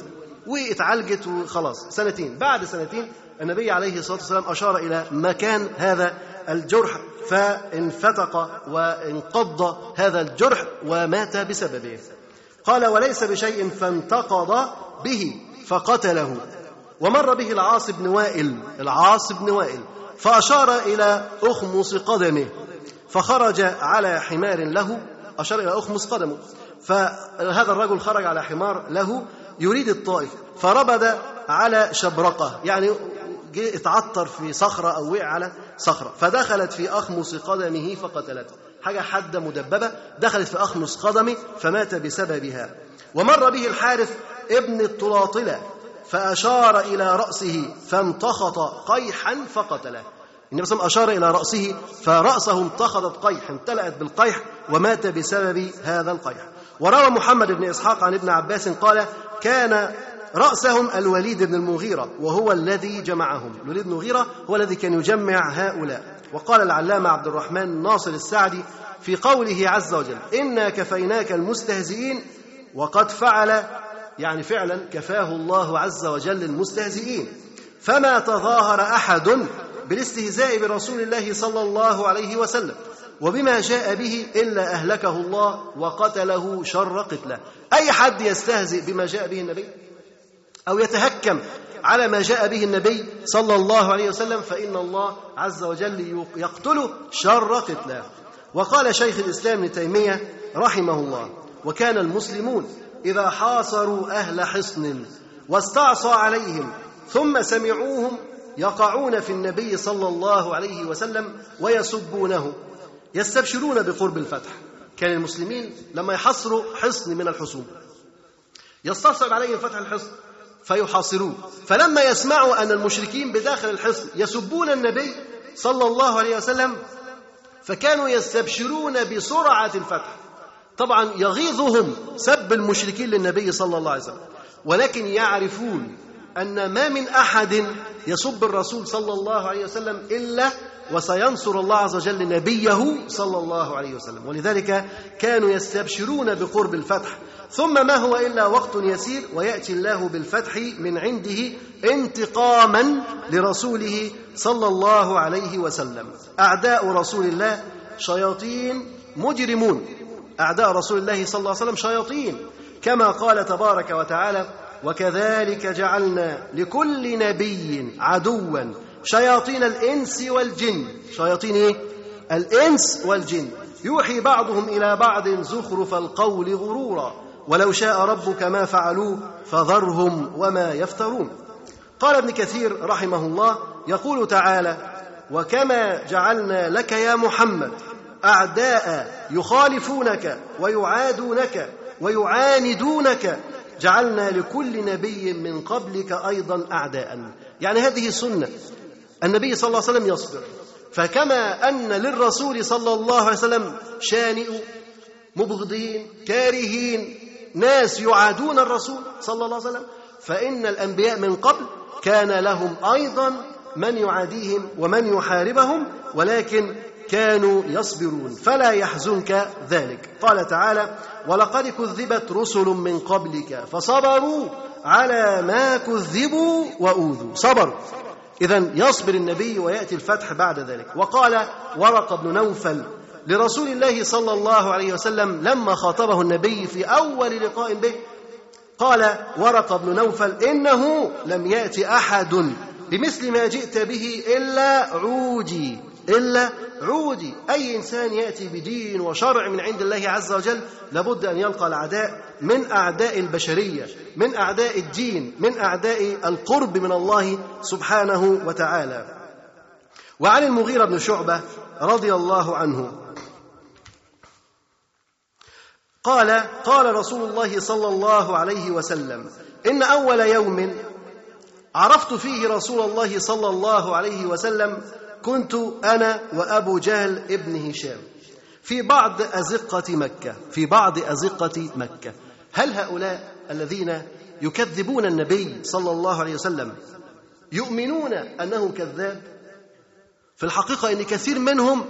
واتعالجت وخلاص. سنتين بعد سنتين النبي عليه الصلاة والسلام أشار إلى مكان هذا الجرح فانفتق وانقض هذا الجرح ومات بسببه. قال وليس بشيء فانتقض به فقتله. ومر به العاص بن وائل العاص بن وائل فأشار إلى أخمص قدمه فخرج على حمار له أشار إلى أخمص قدمه فهذا الرجل خرج على حمار له يريد الطائف فربد على شبرقة يعني جه اتعطر في صخرة أو وقع على صخرة فدخلت في أخمص قدمه فقتلته حاجة حادة مدببة دخلت في أخمص قدمه فمات بسببها ومر به الحارث ابن الطلاطلة فأشار إلى رأسه فامتخط قيحا فقتله. النبي صلى الله عليه وسلم أشار إلى رأسه فرأسه امتخطت قيح امتلأت بالقيح ومات بسبب هذا القيح. وروى محمد بن إسحاق عن ابن عباس قال كان رأسهم الوليد بن المغيرة وهو الذي جمعهم. الوليد بن المغيرة هو الذي كان يجمع هؤلاء. وقال العلامة عبد الرحمن ناصر السعدي في قوله عز وجل إنا كفيناك المستهزئين وقد فعل يعني فعلا كفاه الله عز وجل المستهزئين. فما تظاهر أحد بالاستهزاء برسول الله صلى الله عليه وسلم وبما جاء به إلا أهلكه الله وقتله شر قتله. أي حد يستهزئ بما جاء به النبي؟ أو يتهكم على ما جاء به النبي صلى الله عليه وسلم فإن الله عز وجل يقتله شر قتله. وقال شيخ الإسلام ابن تيمية رحمه الله وكان المسلمون إذا حاصروا أهل حصن واستعصى عليهم ثم سمعوهم يقعون في النبي صلى الله عليه وسلم ويسبونه. يستبشرون بقرب الفتح. كان المسلمين لما يحصروا حصن من الحصون. يستصعب عليهم فتح الحصن فيحاصروه فلما يسمعوا أن المشركين بداخل الحصن يسبون النبي صلى الله عليه وسلم فكانوا يستبشرون بسرعة الفتح. طبعا يغيظهم سب المشركين للنبي صلى الله عليه وسلم. ولكن يعرفون أن ما من أحد يسب الرسول صلى الله عليه وسلم إلا وسينصر الله عز وجل نبيه صلى الله عليه وسلم. ولذلك كانوا يستبشرون بقرب الفتح. ثم ما هو إلا وقت يسير ويأتي الله بالفتح من عنده انتقاما لرسوله صلى الله عليه وسلم. أعداء رسول الله شياطين مجرمون. أعداء رسول الله صلى الله عليه وسلم شياطين. كما قال تبارك وتعالى وكذلك جعلنا لكل نبي عدوا. شياطين الإنس والجن. شياطين إيه؟ الإنس والجن. يوحي بعضهم إلى بعض زخرف القول غرورا. ولو شاء ربك ما فعلوه فذرهم وما يفترون. قال ابن كثير رحمه الله يقول تعالى وكما جعلنا لك يا محمد أعداء يخالفونك ويعادونك ويعاندونك. جعلنا لكل نبي من قبلك أيضا اعداء. يعني هذه سنة. النبي صلى الله عليه وسلم يصبر. فكما أن للرسول صلى الله عليه وسلم شانئ مبغضين كارهين ناس يعادون الرسول صلى الله عليه وسلم فإن الأنبياء من قبل كان لهم أيضا من يعاديهم ومن يحاربهم ولكن كانوا يصبرون فلا يحزنك ذلك. قال تعالى ولقد كذبت رسل من قبلك فصبروا على ما كذبوا وأوذوا. صبروا اذا يصبر النبي ويأتي الفتح بعد ذلك. وقال ورق بن نوفل لرسول الله صلى الله عليه وسلم لما خاطبه النبي في أول لقاء به قال ورق بن نوفل إنه لم يات أحد بمثل ما جئت به إلا عودي إلا عودي أي إنسان يأتي بدين وشرع من عند الله عز وجل لابد أن يلقى الأعداء من أعداء البشرية من أعداء الدين من أعداء القرب من الله سبحانه وتعالى. وعن المغيرة بن شعبة رضي الله عنه. قال قال رسول الله صلى الله عليه وسلم إن أول يوم عرفت فيه رسول الله صلى الله عليه وسلم كنت أنا وأبو جهل ابن هشام في بعض أزقة مكة في بعض أزقة مكة. هل هؤلاء الذين يكذبون النبي صلى الله عليه وسلم يؤمنون أنه كذاب؟ في الحقيقة أن كثير منهم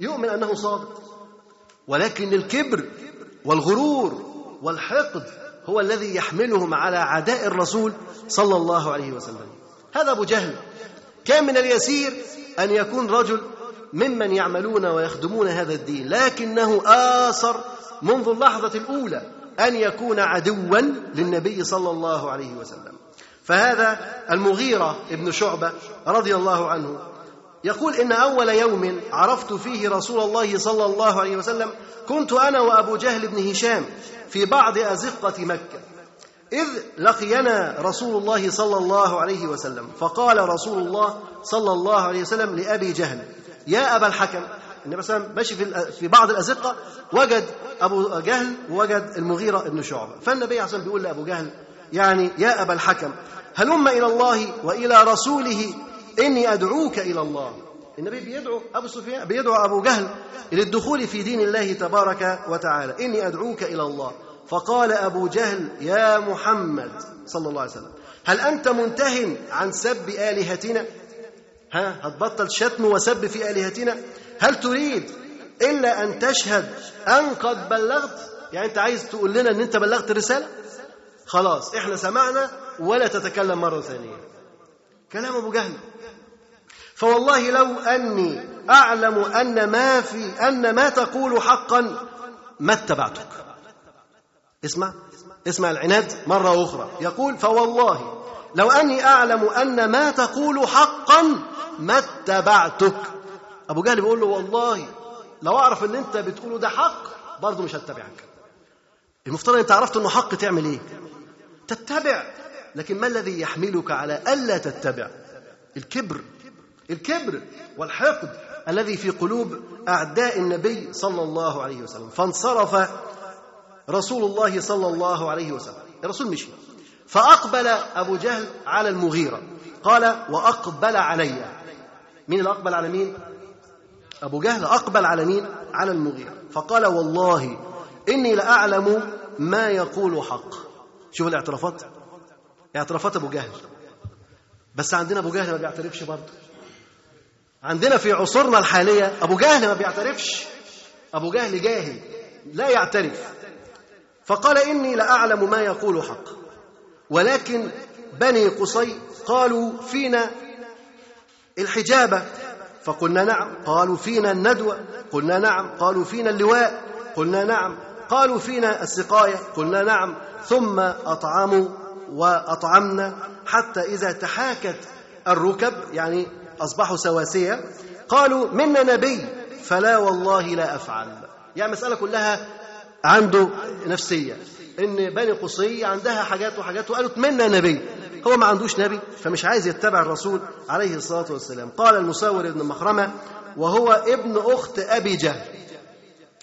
يؤمن أنه صادق. ولكن الكبر والغرور والحقد هو الذي يحملهم على عداء الرسول صلى الله عليه وسلم. هذا أبو جهل. كان من اليسير أن يكون رجل ممن يعملون ويخدمون هذا الدين لكنه آثر منذ اللحظة الأولى أن يكون عدوا للنبي صلى الله عليه وسلم. فهذا المغيرة ابن شعبة رضي الله عنه يقول إن أول يوم عرفت فيه رسول الله صلى الله عليه وسلم كنت أنا وأبو جهل بن هشام في بعض أزقة مكة. إذ لقينا رسول الله صلى الله عليه وسلم فقال رسول الله صلى الله عليه وسلم لأبي جهل يا أبا الحكم النبي وسلم ماشي في في بعض الأزقة وجد أبو جهل ووجد المغيرة بن شعبة. فالنبي عليه الصلاة بيقول لأبو جهل يعني يا أبا الحكم هلم إلى الله وإلى رسوله إني أدعوك إلى الله. النبي بيدعو أبو سفيان بيدعو أبو جهل للدخول في دين الله تبارك وتعالى إني أدعوك إلى الله. فقال أبو جهل يا محمد صلى الله عليه وسلم هل أنت منته عن سب آلهتنا؟ ها هتبطل شتم وسب في آلهتنا؟ هل تريد إلا أن تشهد أن قد بلغت؟ يعني أنت عايز تقول لنا أن أنت بلغت الرسالة؟ خلاص إحنا سمعنا ولا تتكلم مرة ثانية. كلام أبو جهل. فوالله لو أني أعلم أن ما في أن ما تقول حقا ما اتبعتك. اسمع اسمع العناد مرة أخرى. يقول فوالله لو أني أعلم أن ما تقول حقا ما اتبعتك. أبو جهل بيقول له والله لو أعرف أن أنت بتقوله ده حق برضه مش هتبعك. المفترض أنت عرفت أنه حق تعمل إيه؟ تتبع. لكن ما الذي يحملك على ألا تتبع؟ الكبر. الكبر والحقد الذي في قلوب أعداء النبي صلى الله عليه وسلم. فانصرف رسول الله صلى الله عليه وسلم. الرسول مشي. فأقبل أبو جهل على المغيرة. قال وأقبل علي. مين اللي أقبل على مين؟ أبو جهل أقبل على مين؟ على المغيرة. فقال والله إني لأعلم ما يقول حق. شوف الاعترافات. اعترافات أبو جهل. بس عندنا أبو جهل ما بيعترفش برضه. عندنا في عصورنا الحالية أبو جهل ما بيعترفش. أبو جهل جاهل. لا يعترف. فقال إني لأعلم ما يقول حق. ولكن بني قصي قالوا فينا الحجابة. فقلنا نعم قالوا فينا الندوة. قلنا نعم قالوا فينا اللواء. قلنا نعم قالوا فينا السقاية. قلنا نعم ثم أطعموا وأطعمنا حتى إذا تحاكت الركب يعني أصبحوا سواسية. قالوا منا نبي فلا والله لا أفعل. يعني مسألة كلها عنده نفسية. إن بني قصي عندها حاجات وحاجات وقالوا منا نبي. هو ما عندوش نبي فمش عايز يتبع الرسول عليه الصلاة والسلام. قال المساور ابن مخرمة وهو ابن أخت أبي جهل.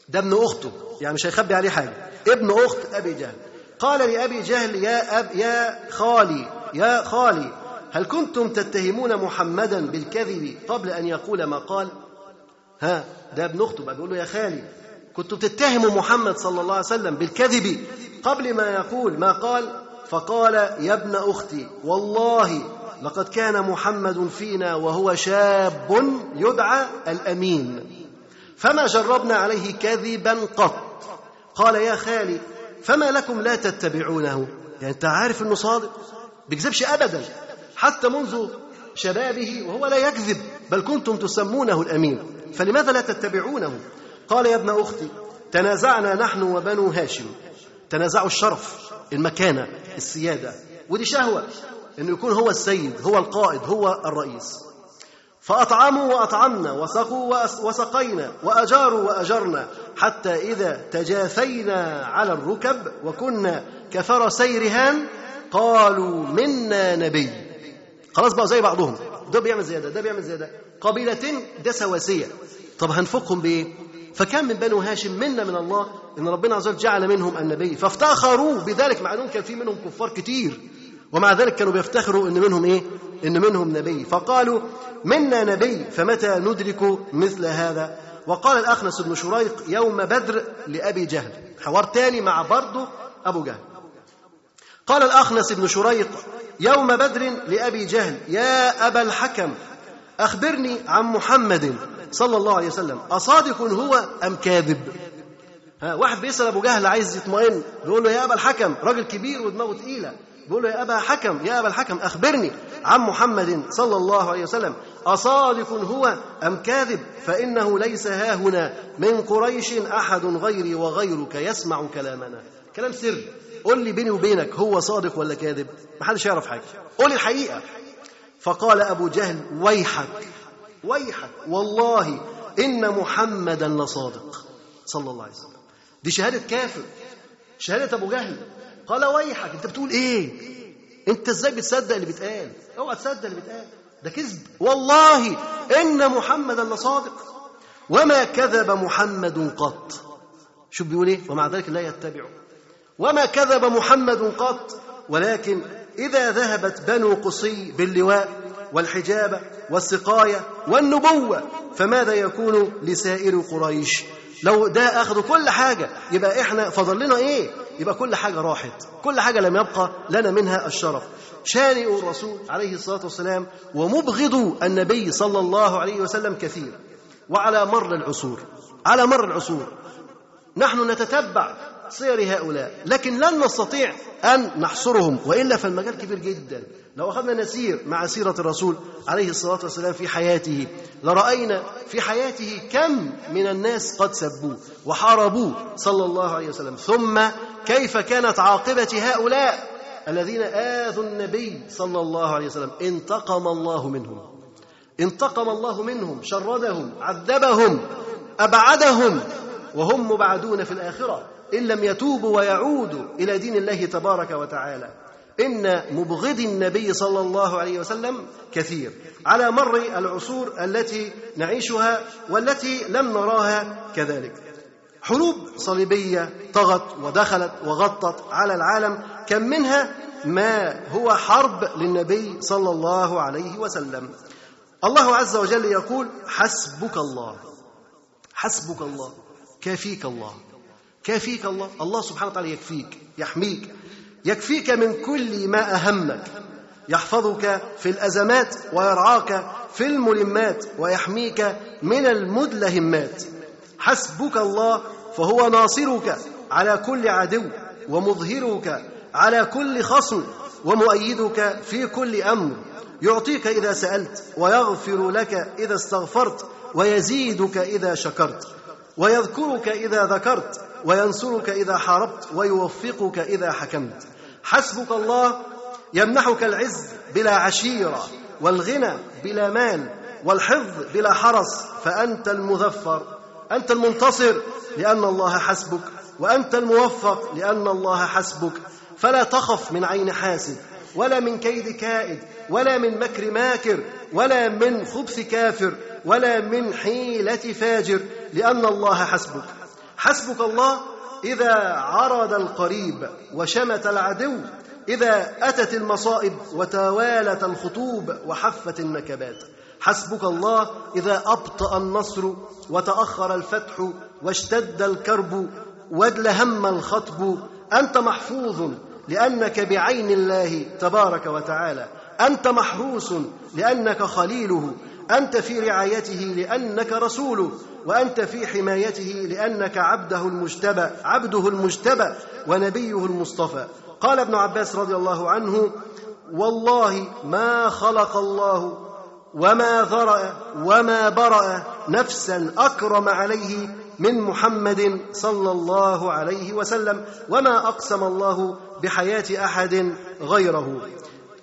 ده ابن أخته يعني مش هيخبي عليه حاجة. ابن أخت أبي جهل. قال لأبي جهل يا أب يا خالي يا خالي هل كنتم تتهمون محمدا بالكذب قبل أن يقول ما قال؟ ها ده ابن أخته بقى. بيقول له يا خالي كنتم تتهموا محمد صلى الله عليه وسلم بالكذب قبل ما يقول ما قال فقال يا ابن أختي والله لقد كان محمد فينا وهو شاب يدعى الأمين فما جربنا عليه كذبا قط. قال يا خالي فما لكم لا تتبعونه؟ يعني أنت عارف إنه صادق؟ بيكذبش ابدا حتى منذ شبابه وهو لا يكذب بل كنتم تسمونه الأمين فلماذا لا تتبعونه؟ قال يا ابن أختي تنازعنا نحن وبنو هاشم. تنازعوا الشرف المكانة السيادة. ودي شهوة إنه يكون هو السيد هو القائد هو الرئيس. فأطعموا وأطعمنا وسقوا وسقينا وأجاروا وأجرنا حتى إذا تجاثينا على الركب وكنا كفرسي رهان قالوا منا نبي. خلاص بقى زي بعضهم. ده بيعمل زي ده بيعمل زي ده قبيلتين ده سواسيه طب هنفقهم بإيه؟ فكان من بنو هاشم منا من الله إن ربنا عز وجل جعل منهم النبي. فافتخروا بذلك مع أنهم كان في منهم كفار كتير. ومع ذلك كانوا بيفتخروا إن منهم إيه؟ إن منهم نبي. فقالوا منا نبي فمتى ندرك مثل هذا؟ وقال الاخنس بن شريق يوم بدر لأبي جهل. حوار تاني مع برضه أبو جهل. قال الأخنس بن شريق يوم بدر لأبي جهل يا أبا الحكم أخبرني عن محمد. صلى الله عليه وسلم. أصادق هو أم كاذب؟ ها واحد بيسأل أبو جهل عايز يطمئن بيقول له يا أبا الحكم راجل كبير ودماغه تقيلة. بيقول له يا أبا حكم يا أبا الحكم أخبرني عن محمد صلى الله عليه وسلم. أصادق هو أم كاذب؟ فإنه ليس ها هنا. من قريش أحد غيري وغيرك يسمع كلامنا. كلام سر. قول لي بيني وبينك هو صادق ولا كاذب؟ محدش يعرف حاجة. قول الحقيقة. فقال أبو جهل ويحك. ويحك. والله إن محمدا لصادق. صلى الله عليه وسلم. دي شهادة كافر. شهادة أبو جهل. قال ويحك. أنت بتقول إيه؟ أنت إزاي بتصدق اللي بيتقال؟ أوعى تصدق اللي بيتقال. ده كذب. والله إن محمدا لصادق. وما كذب محمد قط. شوف بيقول إيه؟ ومع ذلك لا يتبعه. وما كذب محمد قط. ولكن إذا ذهبت بنو قصي باللواء والحجابة والسقاية والنبوة فماذا يكون لسائر قريش؟ لو ده أخذوا كل حاجة يبقى إحنا فضل لنا إيه؟ يبقى كل حاجة راحت كل حاجة لم يبقى لنا منها الشرف. شانئ الرسول عليه الصلاة والسلام ومبغض النبي صلى الله عليه وسلم كثير. وعلى مر العصور على مر العصور نحن نتتبع سير هؤلاء. لكن لن نستطيع أن نحصرهم وإلا فالمجال كبير جدا. لو أخذنا نسير مع سيرة الرسول عليه الصلاة والسلام في حياته لرأينا في حياته كم من الناس قد سبوه وحاربوه صلى الله عليه وسلم. ثم كيف كانت عاقبة هؤلاء الذين آذوا النبي صلى الله عليه وسلم؟ انتقم الله منهم. انتقم الله منهم شردهم عذبهم أبعدهم وهم مبعدون في الآخرة. إن لم يتوبوا ويعودوا إلى دين الله تبارك وتعالى. إن مبغضي النبي صلى الله عليه وسلم كثير. على مر العصور التي نعيشها والتي لم نراها كذلك. حروب صليبية طغت ودخلت وغطت على العالم. كم منها ما هو حرب للنبي صلى الله عليه وسلم. الله عز وجل يقول حسبك الله. حسبك الله. كافيك الله. كافيك الله. الله سبحانه وتعالى يكفيك يحميك يكفيك من كل ما أهمك يحفظك في الأزمات ويرعاك في الملمات ويحميك من المدلهمات. حسبك الله فهو ناصرك على كل عدو ومظهرك على كل خصم ومؤيدك في كل أمر. يعطيك إذا سألت ويغفر لك إذا استغفرت ويزيدك إذا شكرت ويذكرك إذا ذكرت وينصرك إذا حاربت ويوفقك إذا حكمت. حسبك الله يمنحك العز بلا عشيرة والغنى بلا مال والحفظ بلا حرس. فأنت المظفر أنت المنتصر لأن الله حسبك وأنت الموفق لأن الله حسبك. فلا تخف من عين حاسد ولا من كيد كائد ولا من مكر ماكر ولا من خبث كافر ولا من حيلة فاجر لأن الله حسبك. حسبك الله إذا عرض القريب وشمت العدو إذا أتت المصائب وتوالت الخطوب وحفت النكبات. حسبك الله إذا أبطأ النصر وتأخر الفتح واشتد الكرب وادلهم الخطب. أنت محفوظ لأنك بعين الله تبارك وتعالى. أنت محروس لأنك خليله. أنت في رعايته لأنك رسوله وأنت في حمايته لأنك عبده المجتبى عبده المجتبى ونبيه المصطفى. قال ابن عباس رضي الله عنه والله ما خلق الله وما ذرأ وما برأ نفسا أكرم عليه من محمد صلى الله عليه وسلم وما أقسم الله بحياة أحد غيره.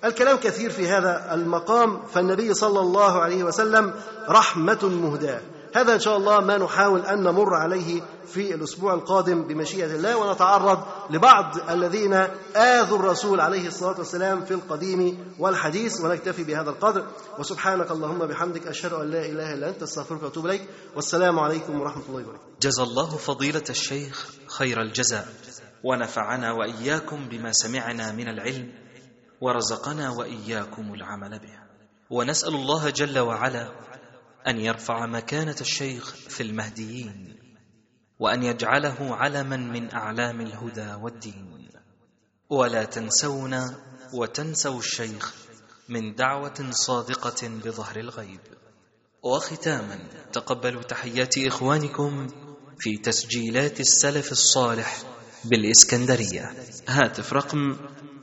الكلام كثير في هذا المقام فالنبي صلى الله عليه وسلم رحمة مهداة. هذا إن شاء الله ما نحاول أن نمر عليه في الأسبوع القادم بمشيئة الله ونتعرض لبعض الذين آذوا الرسول عليه الصلاة والسلام في القديم والحديث ونكتفي بهذا القدر. وسبحانك اللهم بحمدك أشهد أن لا إله إلا أنت أستغفرك وأتوب إليك. والسلام عليكم ورحمة الله وبركاته. جزى الله فضيلة الشيخ خير الجزاء. ونفعنا وإياكم بما سمعنا من العلم. ورزقنا وإياكم العمل به ونسأل الله جل وعلا أن يرفع مكانة الشيخ في المهديين وأن يجعله علما من أعلام الهدى والدين. ولا تنسونا وتنسوا الشيخ من دعوة صادقة بظهر الغيب. وختاما تقبلوا تحيات إخوانكم في تسجيلات السلف الصالح بالإسكندرية. هاتف رقم